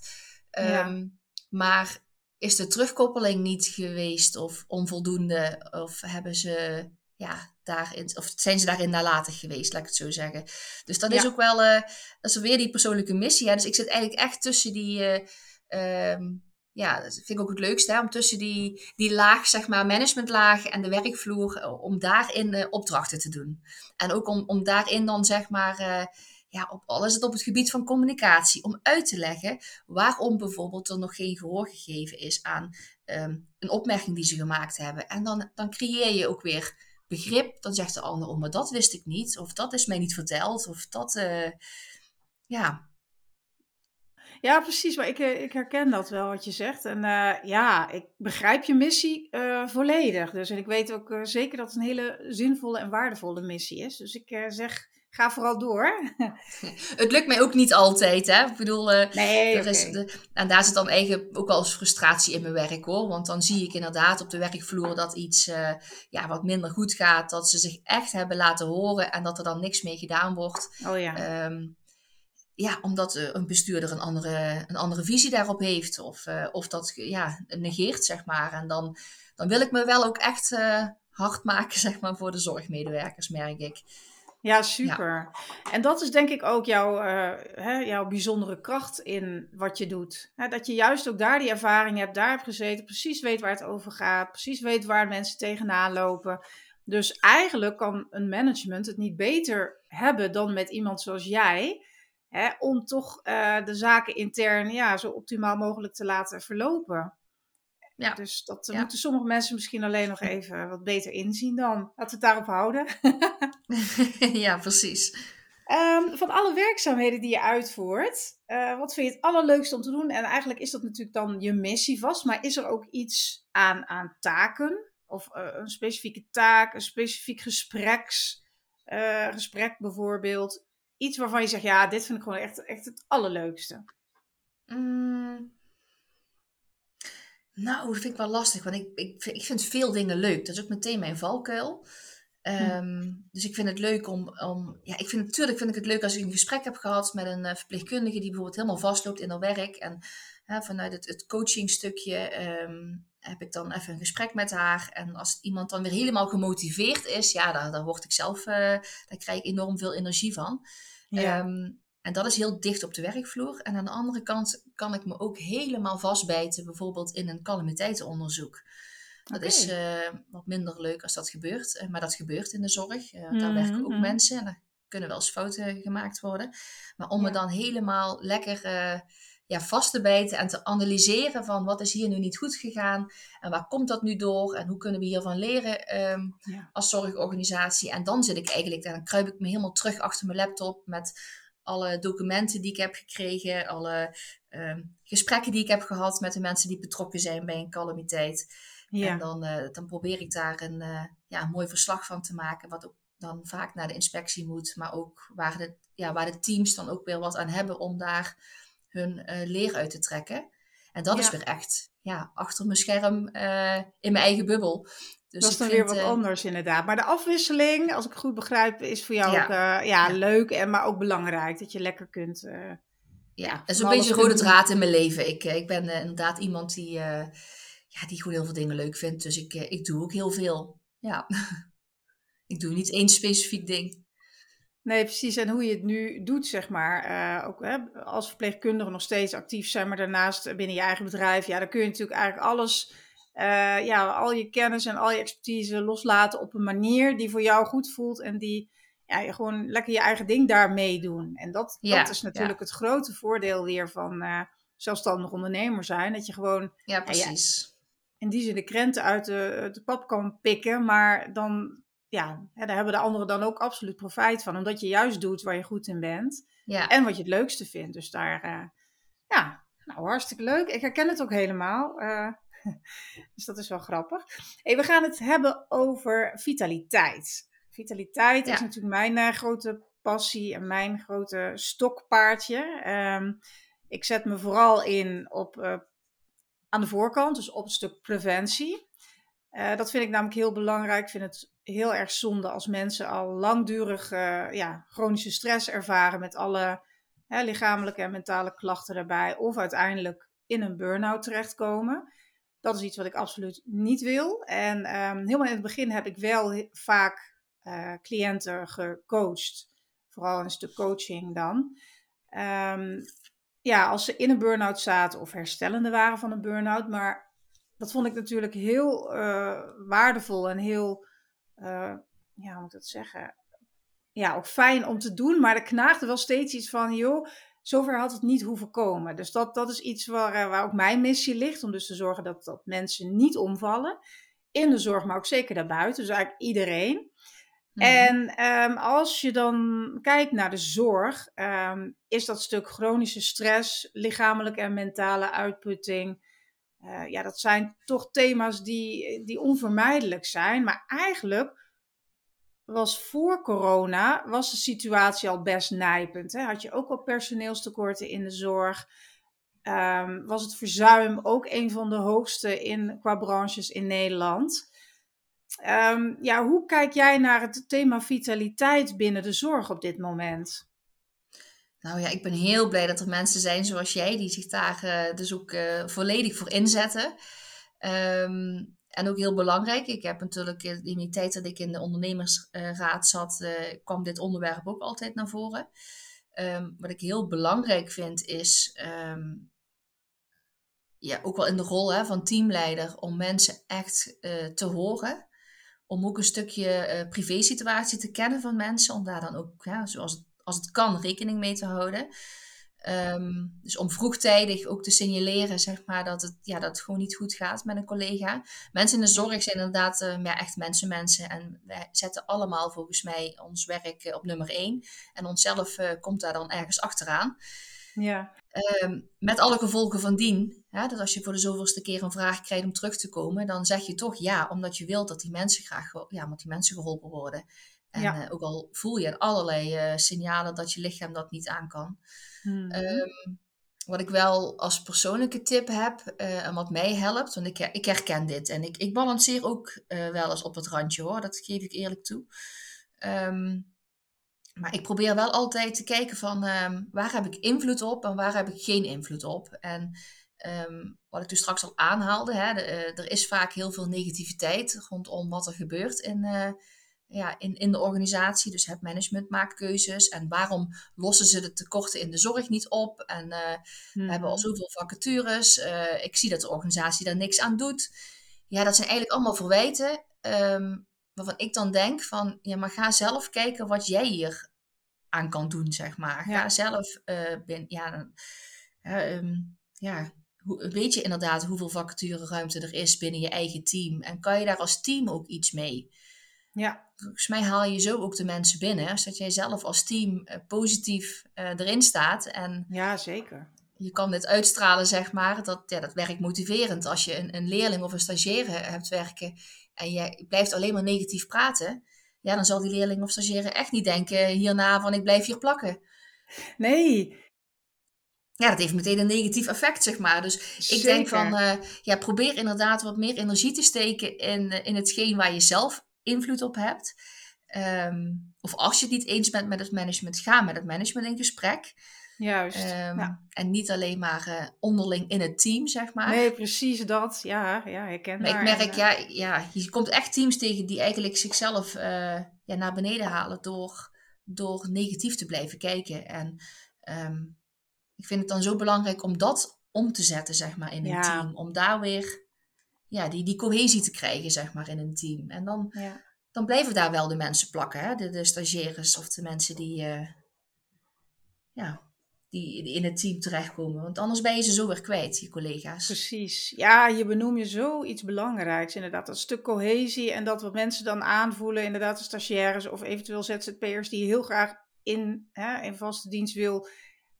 Um, Maar is de terugkoppeling niet geweest of onvoldoende? Of hebben ze ja, daarin, of zijn ze daarin nalatig geweest, laat ik het zo zeggen. Dus dat is ook wel, uh, dat is weer die persoonlijke missie. Hè? Dus ik zit eigenlijk echt tussen die, uh, um, ja, dat vind ik ook het leukste, hè? om tussen die, die laag, zeg maar, managementlaag en de werkvloer, eh, om daarin uh, opdrachten te doen. En ook om, om daarin dan, zeg maar, ja, op, al is het op het gebied van communicatie, om uit te leggen waarom bijvoorbeeld er nog geen gehoor gegeven is aan um, een opmerking die ze gemaakt hebben. En dan, dan creëer je ook weer begrip, dan zegt de ander, oh, maar dat wist ik niet. Of dat is mij niet verteld. Of dat, uh, ja.
Ja, precies. Maar ik, eh, ik herken dat wel wat je zegt. En uh, ja, ik begrijp je missie volledig. Dus en ik weet ook zeker dat het een hele zinvolle en waardevolle missie is. Dus ik zeg ga vooral door.
het lukt mij ook niet altijd, hè. Ik bedoel, uh, nee, er is de, en daar zit dan eigenlijk ook wel eens frustratie in mijn werk, hoor. Want dan zie ik inderdaad op de werkvloer dat iets uh, ja, wat minder goed gaat. Dat ze zich echt hebben laten horen en dat er dan niks mee gedaan wordt.
Oh ja.
Um, ja, omdat een bestuurder een andere, een andere visie daarop heeft. Of, uh, of dat ja, negeert, zeg maar. En dan, dan wil ik me wel ook echt hard maken, zeg maar, voor de zorgmedewerkers, merk ik.
Ja, super. En dat is denk ik ook jouw, uh, hè, jouw bijzondere kracht in wat je doet. Dat je juist ook daar die ervaring hebt, daar hebt gezeten, precies weet waar het over gaat, precies weet waar mensen tegenaan lopen. Dus eigenlijk kan een management het niet beter hebben dan met iemand zoals jij, hè, om toch uh, de zaken intern ja, zo optimaal mogelijk te laten verlopen. Ja. Dus dat moeten sommige mensen misschien alleen nog even wat beter inzien dan. Laten we het daarop houden.
ja, precies.
Um, van alle werkzaamheden die je uitvoert, uh, wat vind je het allerleukste om te doen? En eigenlijk is dat natuurlijk dan je missie vast, maar is er ook iets aan, aan taken? Of uh, een specifieke taak, een specifiek gespreks, uh, gesprek bijvoorbeeld? Iets waarvan je zegt, ja, dit vind ik gewoon echt, echt het allerleukste.
Mm. Nou, dat vind ik wel lastig, want ik, ik, vind, ik vind veel dingen leuk. Dat is ook meteen mijn valkuil. Um, Dus ik vind het leuk om, om. Ja, ik vind natuurlijk vind ik het leuk als ik een gesprek heb gehad met een uh, verpleegkundige die bijvoorbeeld helemaal vastloopt in haar werk. En uh, vanuit het, het coachingstukje um, heb ik dan even een gesprek met haar. En als iemand dan weer helemaal gemotiveerd is, ja, daar, daar word ik zelf, uh, daar krijg ik enorm veel energie van. Ja. Um, en dat is heel dicht op de werkvloer. En aan de andere kant kan ik me ook helemaal vastbijten, bijvoorbeeld in een calamiteitenonderzoek. Dat is uh, wat minder leuk als dat gebeurt, uh, maar dat gebeurt in de zorg. Uh, daar werken ook mhm, mensen. En kunnen wel eens fouten gemaakt worden. Maar om ja. dan helemaal lekker ja, vast te bijten en te analyseren van wat is hier nu niet goed gegaan en waar komt dat nu door en hoe kunnen we hiervan leren um, ja. als zorgorganisatie. En dan zit ik eigenlijk, dan kruip ik me helemaal terug achter mijn laptop met alle documenten die ik heb gekregen, alle uh, gesprekken die ik heb gehad met de mensen die betrokken zijn bij een calamiteit. Ja. En dan, uh, dan probeer ik daar een, uh, ja, een mooi verslag van te maken, wat ook dan vaak naar de inspectie moet, maar ook waar de, ja, waar de teams dan ook weer wat aan hebben om daar hun uh, leer uit te trekken. En dat ja. is weer echt ja, achter mijn scherm in mijn eigen bubbel.
Dus dat is dan weer wat anders inderdaad. Maar de afwisseling, als ik goed begrijp, is voor jou ja. ook ja, ja, leuk en maar ook belangrijk. Dat je lekker kunt...
ja, dat is een beetje een rode draad in mijn leven. Ik, ik ben inderdaad iemand die, ja, die gewoon heel veel dingen leuk vindt. Dus ik, ik doe ook heel veel. Ja. Ik doe niet één specifiek ding.
Nee, precies. En hoe je het nu doet, zeg maar. Uh, ook hè, als verpleegkundige nog steeds actief zijn, maar daarnaast binnen je eigen bedrijf. Ja, dan kun je natuurlijk eigenlijk alles, uh, ja, al je kennis en al je expertise loslaten op een manier die voor jou goed voelt. En die ja, je gewoon lekker je eigen ding daarmee doen. En dat, ja, dat is natuurlijk ja. het grote voordeel weer van uh, zelfstandig ondernemer zijn. Dat je gewoon.
Ja, precies.
in die zin de krenten uit de, de pap kan pikken, maar dan ja, daar hebben de anderen dan ook absoluut profijt van. Omdat je juist doet waar je goed in bent. Ja. En wat je het leukste vindt. Dus daar, uh, ja, nou hartstikke leuk. Ik herken het ook helemaal. Uh, dus dat is wel grappig. Hey, we gaan het hebben over vitaliteit. Vitaliteit ja. is natuurlijk mijn uh, grote passie en mijn grote stokpaardje. Um, ik zet me vooral in op aan de voorkant, dus op het stuk preventie. Uh, dat vind ik namelijk heel belangrijk. Ik vind het heel erg zonde als mensen al langdurig ja, chronische stress ervaren met alle hè, lichamelijke en mentale klachten daarbij. Of uiteindelijk in een burn-out terechtkomen. Dat is iets wat ik absoluut niet wil. En um, helemaal in het begin heb ik wel vaak uh, cliënten gecoacht. Vooral een stuk coaching dan. Um, ja, als ze in een burn-out zaten of herstellende waren van een burn-out. Maar dat vond ik natuurlijk heel uh, waardevol en heel, uh, ja, hoe moet ik dat zeggen? Ja, ook fijn om te doen, maar er knaagde wel steeds iets van, joh, zover had het niet hoeven komen. Dus dat, dat is iets waar, uh, waar ook mijn missie ligt, om dus te zorgen dat, dat mensen niet omvallen. In de zorg, maar ook zeker daarbuiten, dus eigenlijk iedereen. Mm. En um, als je dan kijkt naar de zorg, um, is dat stuk chronische stress, lichamelijke en mentale uitputting, uh, ja, dat zijn toch thema's die, die onvermijdelijk zijn. Maar eigenlijk was voor corona was de situatie al best nijpend. Hè? Had je ook al personeelstekorten in de zorg. Um, was het verzuim ook een van de hoogste in, qua branches in Nederland. Um, ja, hoe kijk jij naar het thema vitaliteit binnen de zorg op dit moment?
Nou ja, ik ben heel blij dat er mensen zijn zoals jij die zich daar uh, dus ook uh, volledig voor inzetten. Um, en ook heel belangrijk, ik heb natuurlijk in die tijd dat ik in de ondernemersraad zat, uh, kwam dit onderwerp ook altijd naar voren. Um, wat ik heel belangrijk vind is, um, ja, ook wel in de rol hè, van teamleider, om mensen echt te horen om ook een stukje uh, privé-situatie te kennen van mensen, om daar dan ook, ja, zoals als het kan, rekening mee te houden. Um, dus om vroegtijdig ook te signaleren, zeg maar, dat het, ja, dat het gewoon niet goed gaat met een collega. Mensen in de zorg zijn inderdaad uh, ja, echt mensen, mensen. En wij zetten allemaal volgens mij ons werk uh, op nummer één. En onszelf uh, komt daar dan ergens achteraan.
Ja.
Um, met alle gevolgen van dien. Hè, dat als je voor de zoveelste keer een vraag krijgt om terug te komen, dan zeg je toch ja, omdat je wilt dat die mensen graag, ja, omdat die mensen geholpen worden. En ja. uh, ook al voel je allerlei signalen dat je lichaam dat niet aan kan. Hmm. Um, wat ik wel als persoonlijke tip heb uh, en wat mij helpt, want ik, ik herken dit en ik, ik balanceer ook wel eens op het randje hoor, dat geef ik eerlijk toe. Um, maar ik probeer wel altijd te kijken van um, waar heb ik invloed op en waar heb ik geen invloed op. En wat ik dus straks al aanhaalde, hè, de, er is vaak heel veel negativiteit rondom wat er gebeurt in ja, in, in de organisatie. Dus het management maakt keuzes. En waarom lossen ze de tekorten in de zorg niet op? En uh, we hebben al mhm. zoveel vacatures. Uh, ik zie dat de organisatie daar niks aan doet. Ja, dat zijn eigenlijk allemaal verwijten. Um, waarvan ik dan denk van, ja, maar ga zelf kijken wat jij hier aan kan doen, zeg maar. Ga zelf, uh, ben, ja, um, ja, weet je inderdaad hoeveel vacatureruimte er is binnen je eigen team? En kan je daar als team ook iets mee?
Ja.
Volgens mij haal je zo ook de mensen binnen, zodat jij zelf als team uh, positief uh, erin staat. En
ja, zeker.
Je kan dit uitstralen, zeg maar. Dat, ja, dat werkt motiverend. Als je een, een leerling of een stagiaire hebt werken en je blijft alleen maar negatief praten, ja, dan zal die leerling of stagiaire echt niet denken hierna van ik blijf hier plakken.
Nee,
ja, dat heeft meteen een negatief effect, zeg maar. Dus ik denk van, uh, ja, probeer inderdaad wat meer energie te steken in, in hetgeen waar je zelf invloed op hebt. Um, of als je het niet eens bent met het management, ga met het management in gesprek.
Juist.
Um, ja. En niet alleen maar uh, onderling in het team, zeg maar.
Nee, precies dat. Ja, ja herken
Maar ik merk, ja, ja, je komt echt teams tegen die eigenlijk zichzelf ja, naar beneden halen door, door negatief te blijven kijken. En um, ik vind het dan zo belangrijk om dat om te zetten, zeg maar, in een team. Om daar weer ja, die, die cohesie te krijgen, zeg maar, in een team. En dan,
ja.
dan blijven daar wel de mensen plakken, hè? De, de stagiaires of de mensen die, uh, ja, die in het team terechtkomen. Want anders ben je ze zo weer kwijt, je collega's.
Precies. Ja, je benoem je zoiets belangrijks, inderdaad. Dat stuk cohesie en dat wat mensen dan aanvoelen, inderdaad de stagiaires of eventueel ZZP'ers die heel graag in, hè, in vaste dienst wil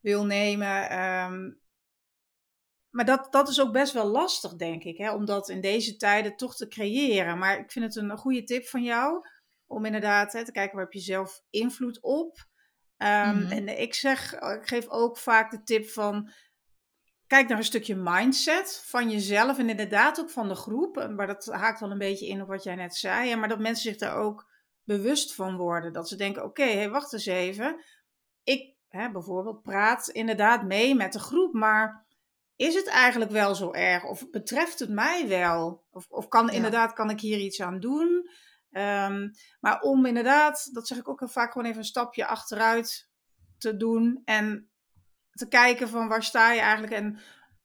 wil nemen. Ehm, maar dat, dat is ook best wel lastig, denk ik, hè, om dat in deze tijden toch te creëren. Maar ik vind het een goede tip van jou om inderdaad hè, te kijken waar heb je zelf invloed op. Um, En ik zeg, ik geef ook vaak de tip van kijk naar een stukje mindset van jezelf en inderdaad ook van de groep. Maar dat haakt wel een beetje in op wat jij net zei. Maar dat mensen zich daar ook bewust van worden. Dat ze denken, oké, okay, hey, wacht eens even. Ik hè, bijvoorbeeld praat inderdaad mee met de groep, maar is het eigenlijk wel zo erg? Of betreft het mij wel? Of, of kan inderdaad, kan ik hier iets aan doen? Um, maar om inderdaad, dat zeg ik ook heel vaak, gewoon even een stapje achteruit te doen en te kijken van waar sta je eigenlijk en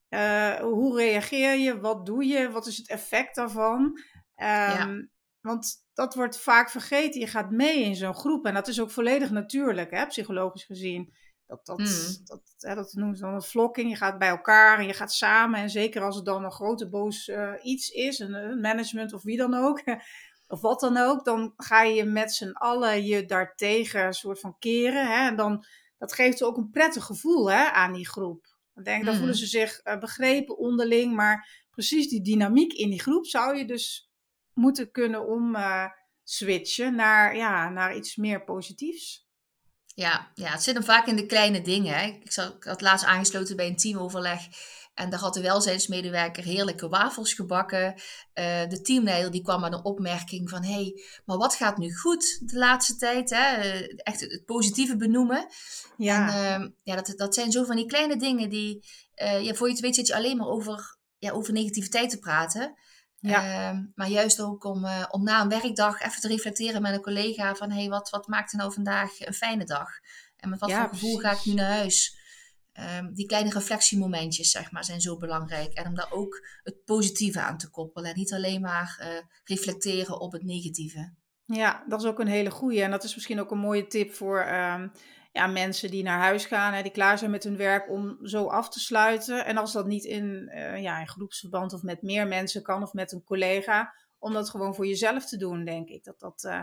uh, hoe reageer je, wat doe je, wat is het effect daarvan? Um, ja. Want dat wordt vaak vergeten. Je gaat mee in zo'n groep. En dat is ook volledig natuurlijk, hè, psychologisch gezien. Dat, dat, mm. dat, hè, dat noemen ze dan een flokking. Je gaat bij elkaar en je gaat samen. En zeker als het dan een grote boos uh, iets is, een, een, management of wie dan ook, of wat dan ook, dan ga je met z'n allen je daartegen een soort van keren. Hè, en dan, dat geeft ook een prettig gevoel hè, aan die groep. Dan, denk, dan mm. voelen ze zich uh, begrepen onderling, maar precies die dynamiek in die groep zou je dus moeten kunnen om uh, switchen naar, ja, naar iets meer positiefs.
Ja, ja, het zit hem vaak in de kleine dingen. Hè. Ik, zat, ik had laatst aangesloten bij een teamoverleg. En daar had de welzijnsmedewerker heerlijke wafels gebakken. Uh, de teamleider die kwam met een opmerking van... hé, hey, maar wat gaat nu goed de laatste tijd? Hè? Uh, echt het, positieve benoemen. Ja, en, uh, ja dat, dat zijn zo van die kleine dingen die... ja, voor je het weet zit je alleen maar over, ja, over negativiteit te praten... Ja. Uh, maar juist ook om, uh, om na een werkdag even te reflecteren met een collega van hey, wat, wat maakt er nou vandaag een fijne dag? En met wat ja, voor gevoel ga ik nu naar huis? Um, die kleine reflectiemomentjes, zeg maar, zijn zo belangrijk. En om daar ook het positieve aan te koppelen. En niet alleen maar uh, reflecteren op het negatieve.
Ja, dat is ook een hele goede. En dat is misschien ook een mooie tip voor um, ja, mensen die naar huis gaan, hè, die klaar zijn met hun werk om zo af te sluiten. En als dat niet in, uh, ja, in groepsverband of met meer mensen kan of met een collega, om dat gewoon voor jezelf te doen, denk ik. Dat dat uh,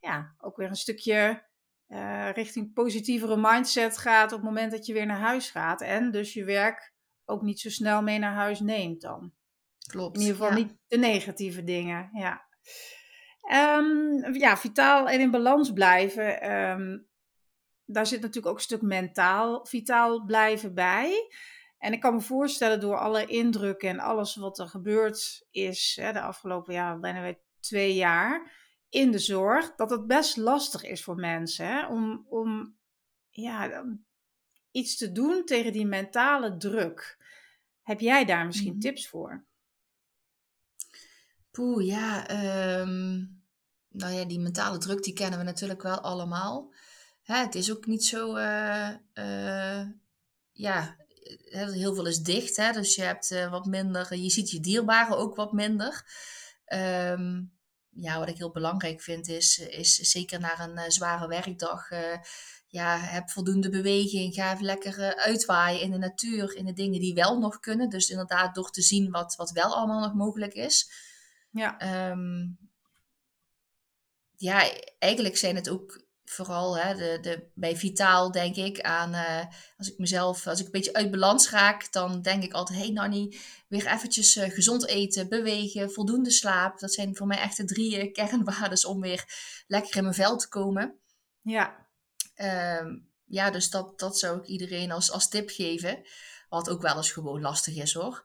ja, ook weer een stukje uh, richting positievere mindset gaat op het moment dat je weer naar huis gaat. En dus je werk ook niet zo snel mee naar huis neemt dan.
Klopt.
In ieder geval niet de negatieve dingen, ja. Um, ja, vitaal en in balans blijven. Um, daar zit natuurlijk ook een stuk mentaal vitaal blijven bij. En ik kan me voorstellen door alle indrukken en alles wat er gebeurd is hè, de afgelopen ja, bijna weer twee jaar in de zorg, dat het best lastig is voor mensen hè, om, om ja, iets te doen tegen die mentale druk. Heb jij daar misschien mm tips voor?
Poeh, ja. Um, nou ja, die mentale druk die kennen we natuurlijk wel allemaal hè, het is ook niet zo, uh, uh, ja, heel veel is dicht. Hè, dus je hebt uh, wat minder, je ziet je dierbaren ook wat minder. Um, ja, wat ik heel belangrijk vind, is, is zeker na een zware werkdag ja, heb voldoende beweging. Ga even lekker uitwaaien in de natuur, in de dingen die wel nog kunnen. Dus inderdaad, door te zien wat, wat wel allemaal nog mogelijk is.
Ja.
Ehm, ja, eigenlijk zijn het ook vooral hè, de, de, bij Vitaal denk ik aan, uh, als ik mezelf, als ik een beetje uit balans raak, dan denk ik altijd, hey Nanny, weer eventjes uh, gezond eten, bewegen, voldoende slaap. Dat zijn voor mij echt de drie uh, kernwaarden om weer lekker in mijn vel te komen.
Ja.
Um, ja, dus dat, dat zou ik iedereen als, als tip geven. Wat ook wel eens gewoon lastig is hoor.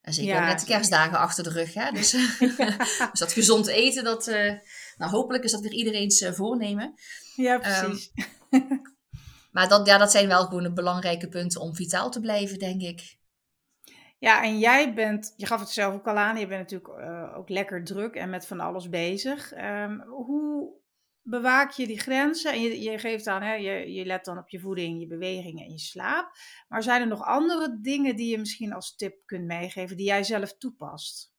En zeker ja, met de kerstdagen achter de rug. Hè? Dus, dus dat gezond eten, dat, nou hopelijk is dat weer iedereen's voornemen.
Ja, ehm, precies.
maar dat, ja, dat zijn wel gewoon belangrijke punten om vitaal te blijven, denk ik.
Ja, en jij bent, je gaf het zelf ook al aan, je bent natuurlijk uh, ook lekker druk en met van alles bezig. Um, hoe bewaak je die grenzen? En je, je geeft aan, hè, je, je let dan op je voeding, je bewegingen en je slaap. Maar zijn er nog andere dingen die je misschien als tip kunt meegeven, die jij zelf toepast?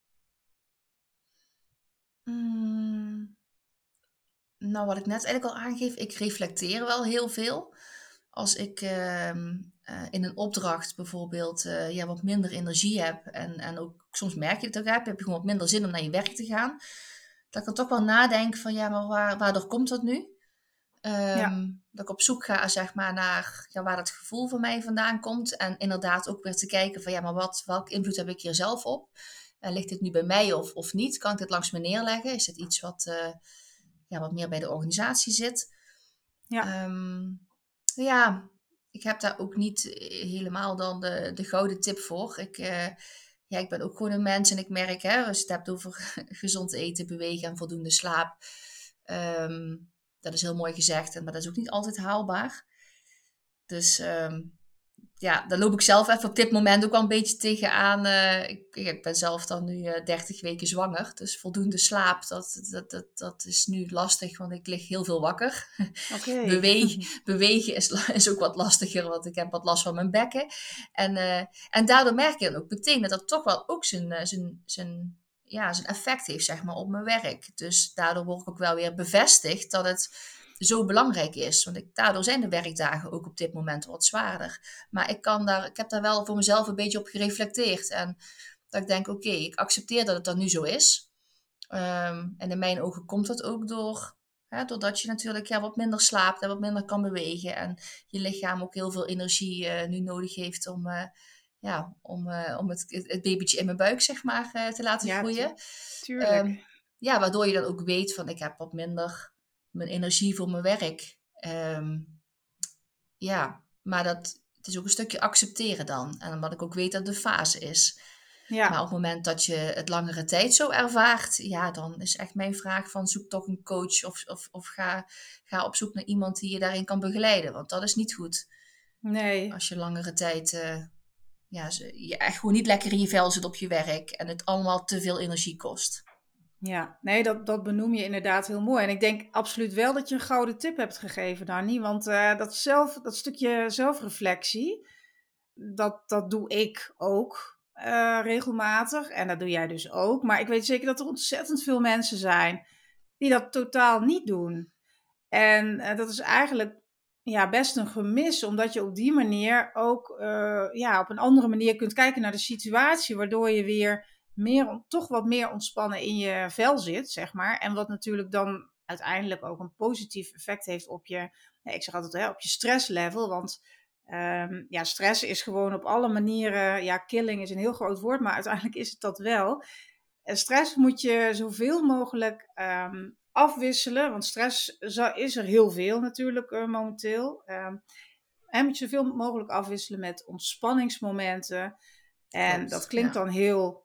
Mm, nou, wat ik net eigenlijk al aangeef, ik reflecteer wel heel veel. Als ik ehm, eh, in een opdracht bijvoorbeeld uh, ja, wat minder energie heb en, en ook soms merk je het ook heb, heb je gewoon wat minder zin om naar je werk te gaan. Dat ik dan toch wel nadenk van ja, maar waar, waardoor komt dat nu? Ehm, dat ik op zoek ga zeg maar, naar ja, waar het gevoel van mij vandaan komt. En inderdaad ook weer te kijken van ja, maar wat, welke invloed heb ik hier zelf op? Uh, ligt dit nu bij mij of, of niet? Kan ik dit langs me neerleggen? Is het iets wat, ja, wat meer bij de organisatie zit. Ja. Um, ja, ik heb daar ook niet helemaal dan de, de gouden tip voor. Ik, uh, ja, ik ben ook gewoon een mens en ik merk, hè, als je het hebt over gezond eten, bewegen en voldoende slaap. Um, dat is heel mooi gezegd, maar dat is ook niet altijd haalbaar. Dus um, ja, daar loop ik zelf even op dit moment ook wel een beetje tegenaan. Uh, ik, ik, ben zelf dan nu uh, eh, 30 weken zwanger. Dus voldoende slaap, dat, dat, dat, dat is nu lastig, want ik lig heel veel wakker.
Okay.
Beweeg, bewegen is, is ook wat lastiger, want ik heb wat last van mijn bekken. En, uh, en daardoor merk je dan ook meteen dat dat toch wel ook zijn, zijn, zijn, ja, zijn effect heeft zeg maar, op mijn werk. Dus daardoor word ik ook wel weer bevestigd dat het zo belangrijk is. Want ik, daardoor zijn de werkdagen ook op dit moment wat zwaarder. Maar ik, kan daar, ik heb daar wel voor mezelf een beetje op gereflecteerd. En dat ik denk, oké, ik accepteer dat het dan nu zo is. Ehm, en in mijn ogen komt dat ook door, hè, doordat je natuurlijk ja, wat minder slaapt en wat minder kan bewegen. En je lichaam ook heel veel energie uh, nu nodig heeft om, uh, ja, om, uh, om het, het babytje in mijn buik zeg maar, te laten groeien.
Tuurlijk. Um,
ja, waardoor je dan ook weet van ik heb wat minder mijn energie voor mijn werk. Um, ja, maar dat, het is ook een stukje accepteren dan. En omdat ik ook weet dat de fase is. Ja. Maar op het moment dat je het langere tijd zo ervaart, ja, dan is echt mijn vraag van zoek toch een coach of, of, of ga, ga op zoek naar iemand die je daarin kan begeleiden. Want dat is niet goed.
Nee.
Als je langere tijd uh, ja, je echt gewoon niet lekker in je vel zit op je werk en het allemaal te veel energie kost.
Ja, nee, dat, dat benoem je inderdaad heel mooi. En ik denk absoluut wel dat je een gouden tip hebt gegeven, Dani. Want uh, dat, zelf, dat stukje zelfreflectie, dat, dat doe ik ook uh, regelmatig. En dat doe jij dus ook. Maar ik weet zeker dat er ontzettend veel mensen zijn die dat totaal niet doen. En uh, dat is eigenlijk ja, best een gemis, omdat je op die manier ook ja, op een andere manier kunt kijken naar de situatie, waardoor je weer meer, toch wat meer ontspannen in je vel zit, zeg maar. En wat natuurlijk dan uiteindelijk ook een positief effect heeft op je, ik zeg altijd, hè, op je stresslevel. Want um, ja, stress is gewoon op alle manieren, ja, killing is een heel groot woord, maar uiteindelijk is het dat wel. En stress moet je zoveel mogelijk um, afwisselen, want stress is er heel veel natuurlijk uh, momenteel. Um, en moet je zoveel mogelijk afwisselen met ontspanningsmomenten. En dat klinkt dan heel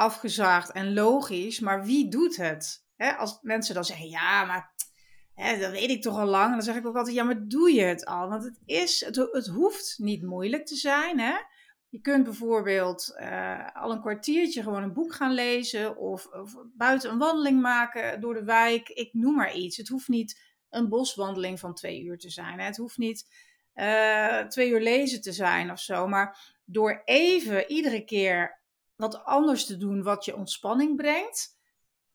afgezaagd en logisch, maar wie doet het? als mensen dan zeggen, ja, maar dat weet ik toch al lang. dan zeg ik ook altijd, ja, maar doe je het al? Want het, is, het, het hoeft niet moeilijk te zijn. Je kunt bijvoorbeeld uh, al een kwartiertje gewoon een boek gaan lezen of, buiten een wandeling maken door de wijk. Ik noem maar iets. Het hoeft niet een boswandeling van twee uur te zijn. Het hoeft niet uh, twee uur lezen te zijn of zo. Maar door even iedere keer wat anders te doen wat je ontspanning brengt,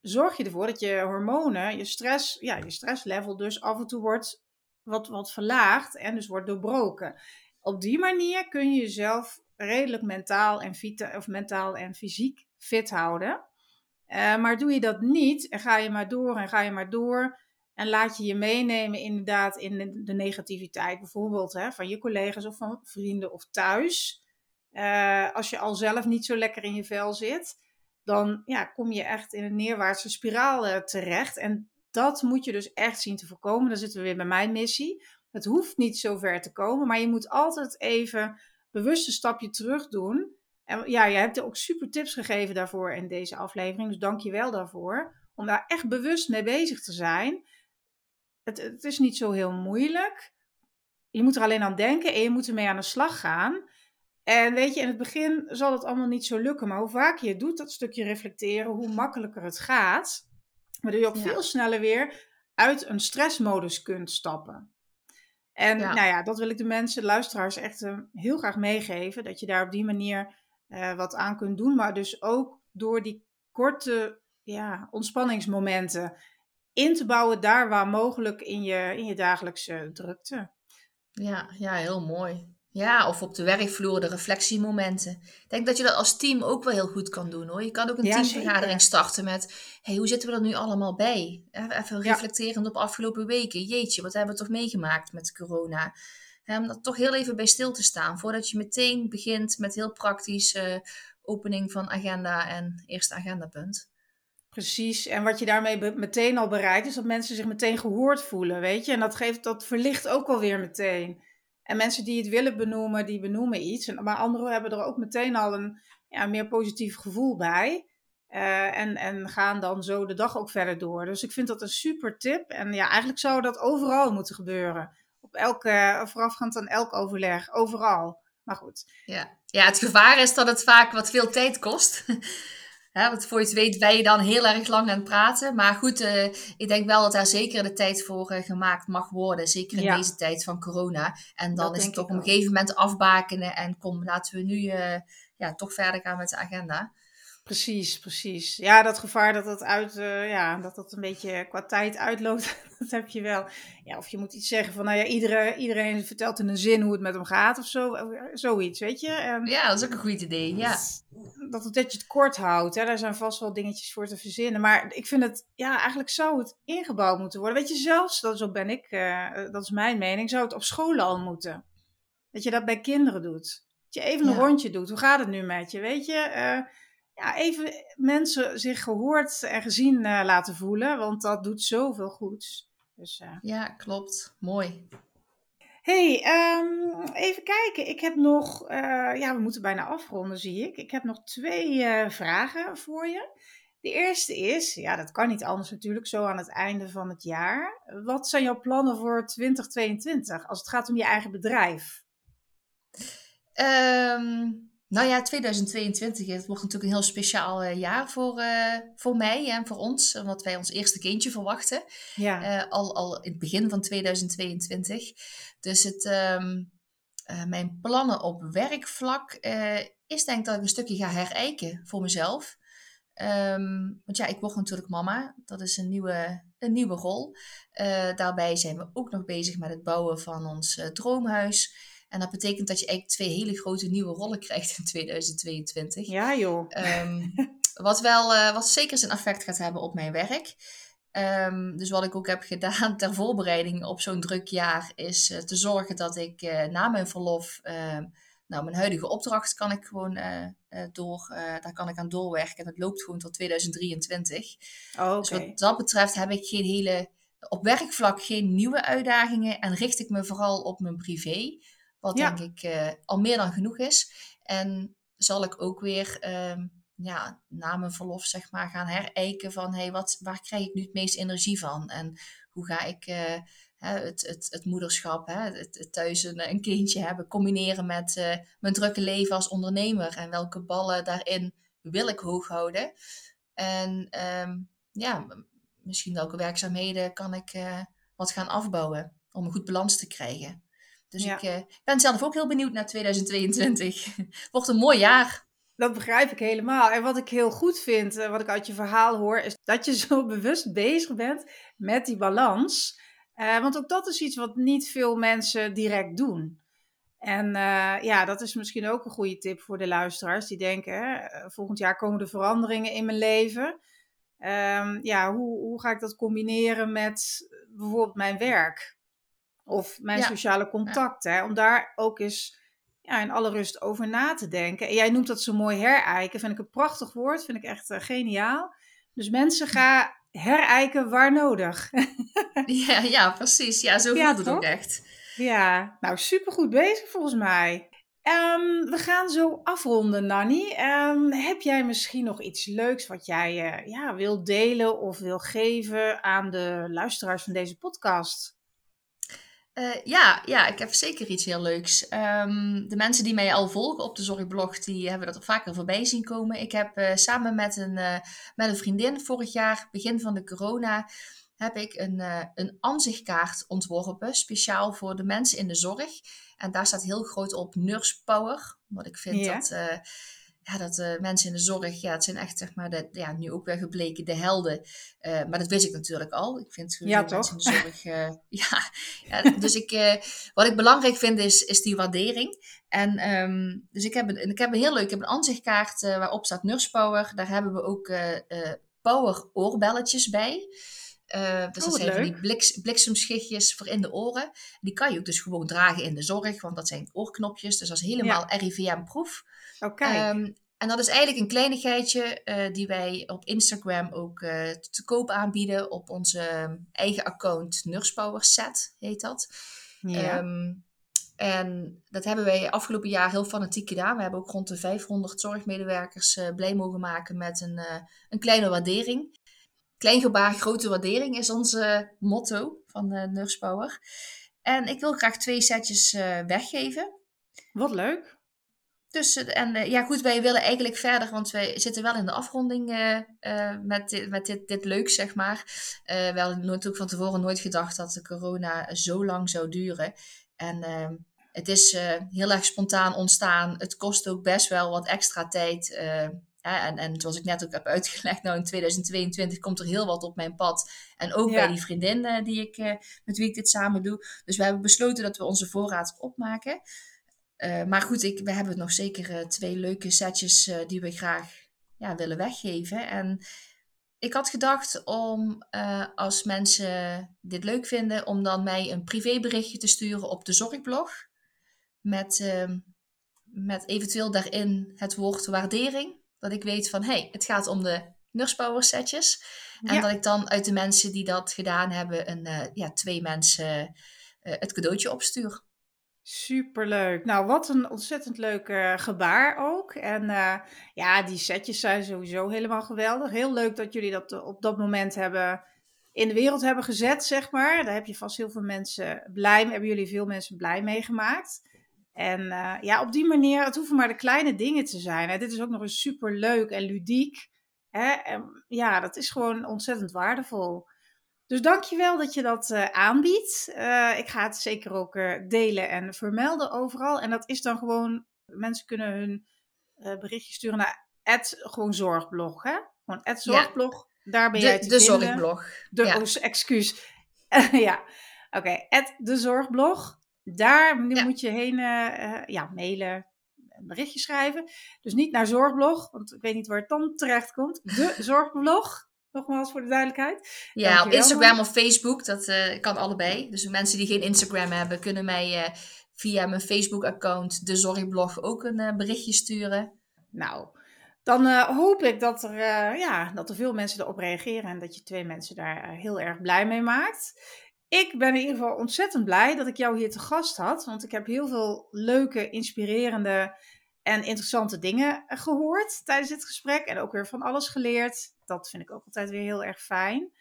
zorg je ervoor dat je hormonen, je stress, ja, je stresslevel dus af en toe wordt wat, wat verlaagd en dus wordt doorbroken. Op die manier kun je jezelf redelijk mentaal en, vita of mentaal en fysiek fit houden. Uh, maar doe je dat niet en ga je maar door en ga je maar door en laat je je meenemen inderdaad in de negativiteit, bijvoorbeeld hè, van je collega's of van vrienden of thuis. Uh, als je al zelf niet zo lekker in je vel zit, dan ja, kom je echt in een neerwaartse spiraal uh, terecht. En dat moet je dus echt zien te voorkomen. Dan zitten we weer bij mijn missie. Het hoeft niet zo ver te komen, maar je moet altijd even bewust een stapje terug doen. En ja, jij hebt er ook super tips gegeven daarvoor in deze aflevering, dus dank je wel daarvoor. Om daar echt bewust mee bezig te zijn. Het, het is niet zo heel moeilijk. Je moet er alleen aan denken en je moet ermee aan de slag gaan. En weet je, in het begin zal het allemaal niet zo lukken, maar hoe vaker je doet dat stukje reflecteren, hoe makkelijker het gaat. Waardoor je ook veel sneller weer uit een stressmodus kunt stappen. En nou ja, dat wil ik de mensen, de luisteraars, echt uh, heel graag meegeven. Dat je daar op die manier uh, wat aan kunt doen. Maar dus ook door die korte ja, ontspanningsmomenten in te bouwen, daar waar mogelijk in je, in je dagelijkse drukte.
Ja, ja, heel mooi. Ja, of op de werkvloer de reflectiemomenten. Ik denk dat je dat als team ook wel heel goed kan doen hoor. Je kan ook een teamvergadering starten met: hey, hoe zitten we er nu allemaal bij? Even reflecterend op afgelopen weken. Jeetje, wat hebben we toch meegemaakt met corona? Om dat toch heel even bij stil te staan voordat je meteen begint met heel praktisch uh, opening van agenda en eerste agendapunt.
Precies, en wat je daarmee meteen al bereikt, is dat mensen zich meteen gehoord voelen, weet je. En dat, geeft, dat verlicht ook alweer meteen. En mensen die het willen benoemen, die benoemen iets. Maar anderen hebben er ook meteen al een ja, meer positief gevoel bij. Uh, en, en gaan dan zo de dag ook verder door. Dus ik vind dat een super tip. En ja, eigenlijk zou dat overal moeten gebeuren. Op elke, voorafgaand aan elk overleg, overal. Maar goed.
Ja. ja, het gevaar is dat het vaak wat veel tijd kost. Hè, want voor je het weet ben je dan heel erg lang aan het praten. Maar goed, uh, ik denk wel dat daar zeker de tijd voor uh, gemaakt mag worden. Zeker in deze tijd van corona. En dan is het toch op een gegeven moment afbakenen. En kom, laten we nu uh, ja, toch verder gaan met de agenda.
Precies, precies. Ja, dat gevaar dat het uit, uh, ja, dat dat een beetje qua tijd uitloopt, dat heb je wel. Ja, of je moet iets zeggen van, nou ja, iedereen, iedereen vertelt in een zin hoe het met hem gaat of zo, zoiets, weet je. En
ja, dat is ook een goed idee, ja.
Dat, dat, dat je het kort houdt, hè, daar zijn vast wel dingetjes voor te verzinnen. Maar ik vind het, ja, eigenlijk zou het ingebouwd moeten worden. Weet je, zelfs, dat, zo ben ik, uh, dat is mijn mening, zou het op scholen al moeten. Dat je dat bij kinderen doet. Dat je even een ja. rondje doet. Hoe gaat het nu met je, weet je? Uh, ja, even mensen zich gehoord en gezien uh, laten voelen, want dat doet zoveel goeds. Dus, uh...
Ja, klopt. Mooi.
hey, um, even kijken. Ik heb nog, uh, ja, we moeten bijna afronden, zie ik. Ik heb nog twee vragen voor je. De eerste is, ja, dat kan niet anders natuurlijk, zo aan het einde van het jaar. Wat zijn jouw plannen voor 2022 als het gaat om je eigen bedrijf?
Um nou ja, 2022 het wordt natuurlijk een heel speciaal uh, jaar voor, uh, voor mij en voor ons, omdat wij ons eerste kindje verwachten. Ja. Uh, al, al in het begin van 2022. Dus het, um, mijn plannen op werkvlak is denk ik dat ik een stukje ga herijken voor mezelf. Um, want ja, ik word natuurlijk mama. Dat is een nieuwe, een nieuwe rol. daarbij zijn we ook nog bezig met het bouwen van ons droomhuis. En dat betekent dat je eigenlijk twee hele grote nieuwe rollen krijgt in 2022.
Ja, joh.
Um, wat wel, uh, wat zeker zijn effect gaat hebben op mijn werk. Um, dus wat ik ook heb gedaan ter voorbereiding op zo'n druk jaar, is uh, te zorgen dat ik uh, na mijn verlof, ehm, nou, mijn huidige opdracht kan ik gewoon door, daar kan ik aan doorwerken. En dat loopt gewoon tot 2023. Oh, okay. Dus wat dat betreft heb ik geen hele, op werkvlak geen nieuwe uitdagingen en richt ik me vooral op mijn privé. Wat denk ik uh, al meer dan genoeg is. En zal ik ook weer um, ja, na mijn verlof zeg maar, gaan herijken van hey, wat, waar krijg ik nu het meest energie van? En hoe ga ik uh, het, het, het moederschap, hè, het, het thuis een, een, kindje hebben, combineren met uh, mijn drukke leven als ondernemer? En welke ballen daarin wil ik hoog houden? En um, ja, misschien welke werkzaamheden kan ik wat gaan afbouwen om een goed balans te krijgen. Dus ik uh, ben zelf ook heel benieuwd naar 2022. Wordt een mooi jaar.
Dat begrijp ik helemaal. En wat ik heel goed vind, wat ik uit je verhaal hoor, is dat je zo bewust bezig bent met die balans. want ook dat is iets wat niet veel mensen direct doen. En ja, dat is misschien ook een goede tip voor de luisteraars die denken: hè, volgend jaar komen er veranderingen in mijn leven. Um, ja, hoe, hoe ga ik dat combineren met bijvoorbeeld mijn werk of mijn sociale contacten? Ja. Om daar ook eens ja, in alle rust over na te denken. En jij noemt dat zo mooi herijken. Vind ik een prachtig woord. Vind ik echt uh, geniaal. Dus mensen gaan herijken waar nodig.
ja, ja, precies. Ja, zo voelt het ook echt.
Ja, nou supergoed bezig volgens mij. Um, we gaan zo afronden, Nanny. Um, heb jij misschien nog iets leuks wat jij uh, ja, wil delen of wil geven aan de luisteraars van deze podcast?
Uh, ja, ja, ik heb zeker iets heel leuks. Um, de mensen die mij al volgen op de Zorgblog, die hebben dat vaker voorbij zien komen. Ik heb uh, samen met een, met een vriendin vorig jaar, begin van de corona, heb ik een, een aanzichtkaart ontworpen, speciaal voor de mensen in de zorg. En daar staat heel groot op nurse power. Wat ik vind dat, ja, dat uh, mensen in de zorg, ja, het zijn echt zeg maar, de, ja, nu ook weer gebleken de helden. Uh, maar dat wist ik natuurlijk al. Ik vind
ja,
mensen in de zorg, ja, ja, dus ik, wat ik belangrijk vind is, is die waardering. En um, dus ik heb, een, ik heb een heel leuk, ik heb een aanzichtkaart waarop staat nurse power. Daar hebben we ook power oorbelletjes bij. Uh, dus oh, dat zijn van die bliks, bliksemschichtjes voor in de oren. Die kan je ook dus gewoon dragen in de zorg, want dat zijn oorknopjes. Dus dat is helemaal RIVM-proef.
Oké. Ehm,
en dat is eigenlijk een kleinigheidje uh, die wij op Instagram ook uh, te koop aanbieden op onze eigen account Nursepower Set, heet dat. Ja. Um, en dat hebben wij afgelopen jaar heel fanatiek gedaan. We hebben ook rond de 500 zorgmedewerkers blij mogen maken met een, een kleine waardering. Klein gebaar, grote waardering is onze motto van uh, Nurse Power. En ik wil graag twee setjes uh, weggeven.
Wat leuk.
Dus, en uh, ja, goed, wij willen eigenlijk verder, want wij zitten wel in de afronding met, dit, met dit, dit leuk, zeg maar. we hadden natuurlijk van tevoren nooit gedacht dat de corona zo lang zou duren. En ehm, het is heel erg spontaan ontstaan. Het kost ook best wel wat extra tijd en, en zoals ik net ook heb uitgelegd, nou in 2022 komt er heel wat op mijn pad. En ook bij die vriendin uh, die ik, uh, met wie ik dit samen doe. Dus we hebben besloten dat we onze voorraad opmaken. Uh, maar goed, ik, we hebben nog zeker twee leuke setjes die we graag ja, willen weggeven. En ik had gedacht om, als mensen dit leuk vinden, om dan mij een privéberichtje te sturen op de zorgblog. Met, ehm, met eventueel daarin het woord waardering. Dat ik weet van, hé, hey, het gaat om de Nurse setjes. En dat ik dan uit de mensen die dat gedaan hebben, een, uh, ja, twee mensen uh, het cadeautje opstuur.
Superleuk. Nou, wat een ontzettend leuk uh, gebaar ook. En ja, die setjes zijn sowieso helemaal geweldig. Heel leuk dat jullie dat op dat moment hebben in de wereld hebben gezet, zeg maar. Daar heb je vast heel veel mensen blij, hebben jullie veel mensen blij mee gemaakt. En uh, ja, op die manier, het hoeven maar de kleine dingen te zijn. Hè. Dit is ook nog eens super leuk en ludiek. Hè. En ja, dat is gewoon ontzettend waardevol. Dus dankjewel dat je dat uh, aanbiedt. Uh, ik ga het zeker ook delen en vermelden overal. En dat is dan gewoon, mensen kunnen hun berichtje sturen naar het gewoon zorgblog. Hè? Gewoon het zorgblog. Ja. Daar ben
de,
jij te
de
vinden.
zorgblog.
De
ja.
oh, excuus. ja, oké. Okay. de zorgblog. Daar moet je heen uh, ja, mailen, een berichtje schrijven. Dus niet naar Zorgblog, want ik weet niet waar het dan terecht komt. De Zorgblog, nogmaals voor de duidelijkheid.
Ja, Dankjewel, op Instagram of Facebook, dat uh, kan allebei. Dus mensen die geen Instagram hebben, kunnen mij via mijn Facebook-account, de Zorgblog, ook een berichtje sturen.
Nou, dan hoop ik dat er, ja, dat er veel mensen erop reageren en dat je twee mensen daar heel erg blij mee maakt. Ik ben in ieder geval ontzettend blij dat ik jou hier te gast had. Want ik heb heel veel leuke, inspirerende en interessante dingen gehoord tijdens dit gesprek. En ook weer van alles geleerd. Dat vind ik ook altijd weer heel erg fijn.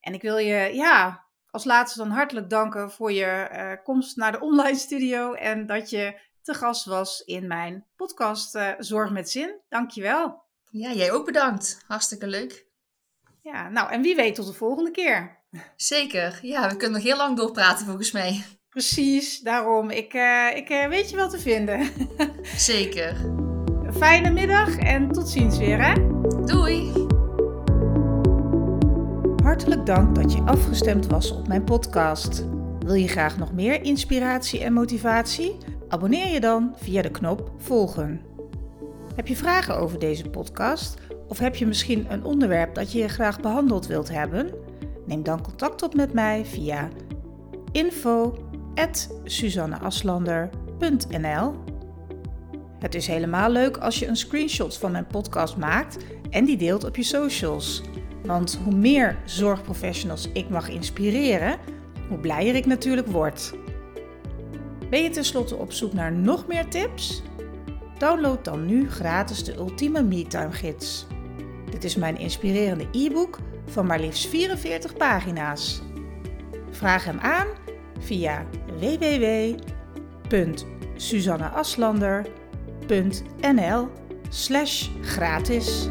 En ik wil je, ja, als laatste dan hartelijk danken voor je uh, komst naar de online studio. En dat je te gast was in mijn podcast uh, Zorg met Zin. Dankjewel.
Ja, jij ook bedankt. Hartstikke leuk.
Ja, nou en wie weet tot de volgende keer.
Zeker. Ja, we kunnen nog heel lang doorpraten volgens mij.
Precies, daarom. Ik, uh, ik uh, weet je wel te vinden.
Zeker.
fijne middag en tot ziens weer hè.
Doei!
Hartelijk dank dat je afgestemd was op mijn podcast. Wil je graag nog meer inspiratie en motivatie? Abonneer je dan via de knop volgen. Heb je vragen over deze podcast? Of heb je misschien een onderwerp dat je graag behandeld wilt hebben? Neem dan contact op met mij via info.suzanneaslander.nl Het is helemaal leuk als je een screenshot van mijn podcast maakt en die deelt op je socials. Want hoe meer zorgprofessionals ik mag inspireren, hoe blijer ik natuurlijk word. Ben je tenslotte op zoek naar nog meer tips? Download dan nu gratis de Ultieme MeTime Gids. Dit is mijn inspirerende e-book van maar liefst 44 pagina's. Vraag hem aan via www.suzanneaslander.nl slash gratis.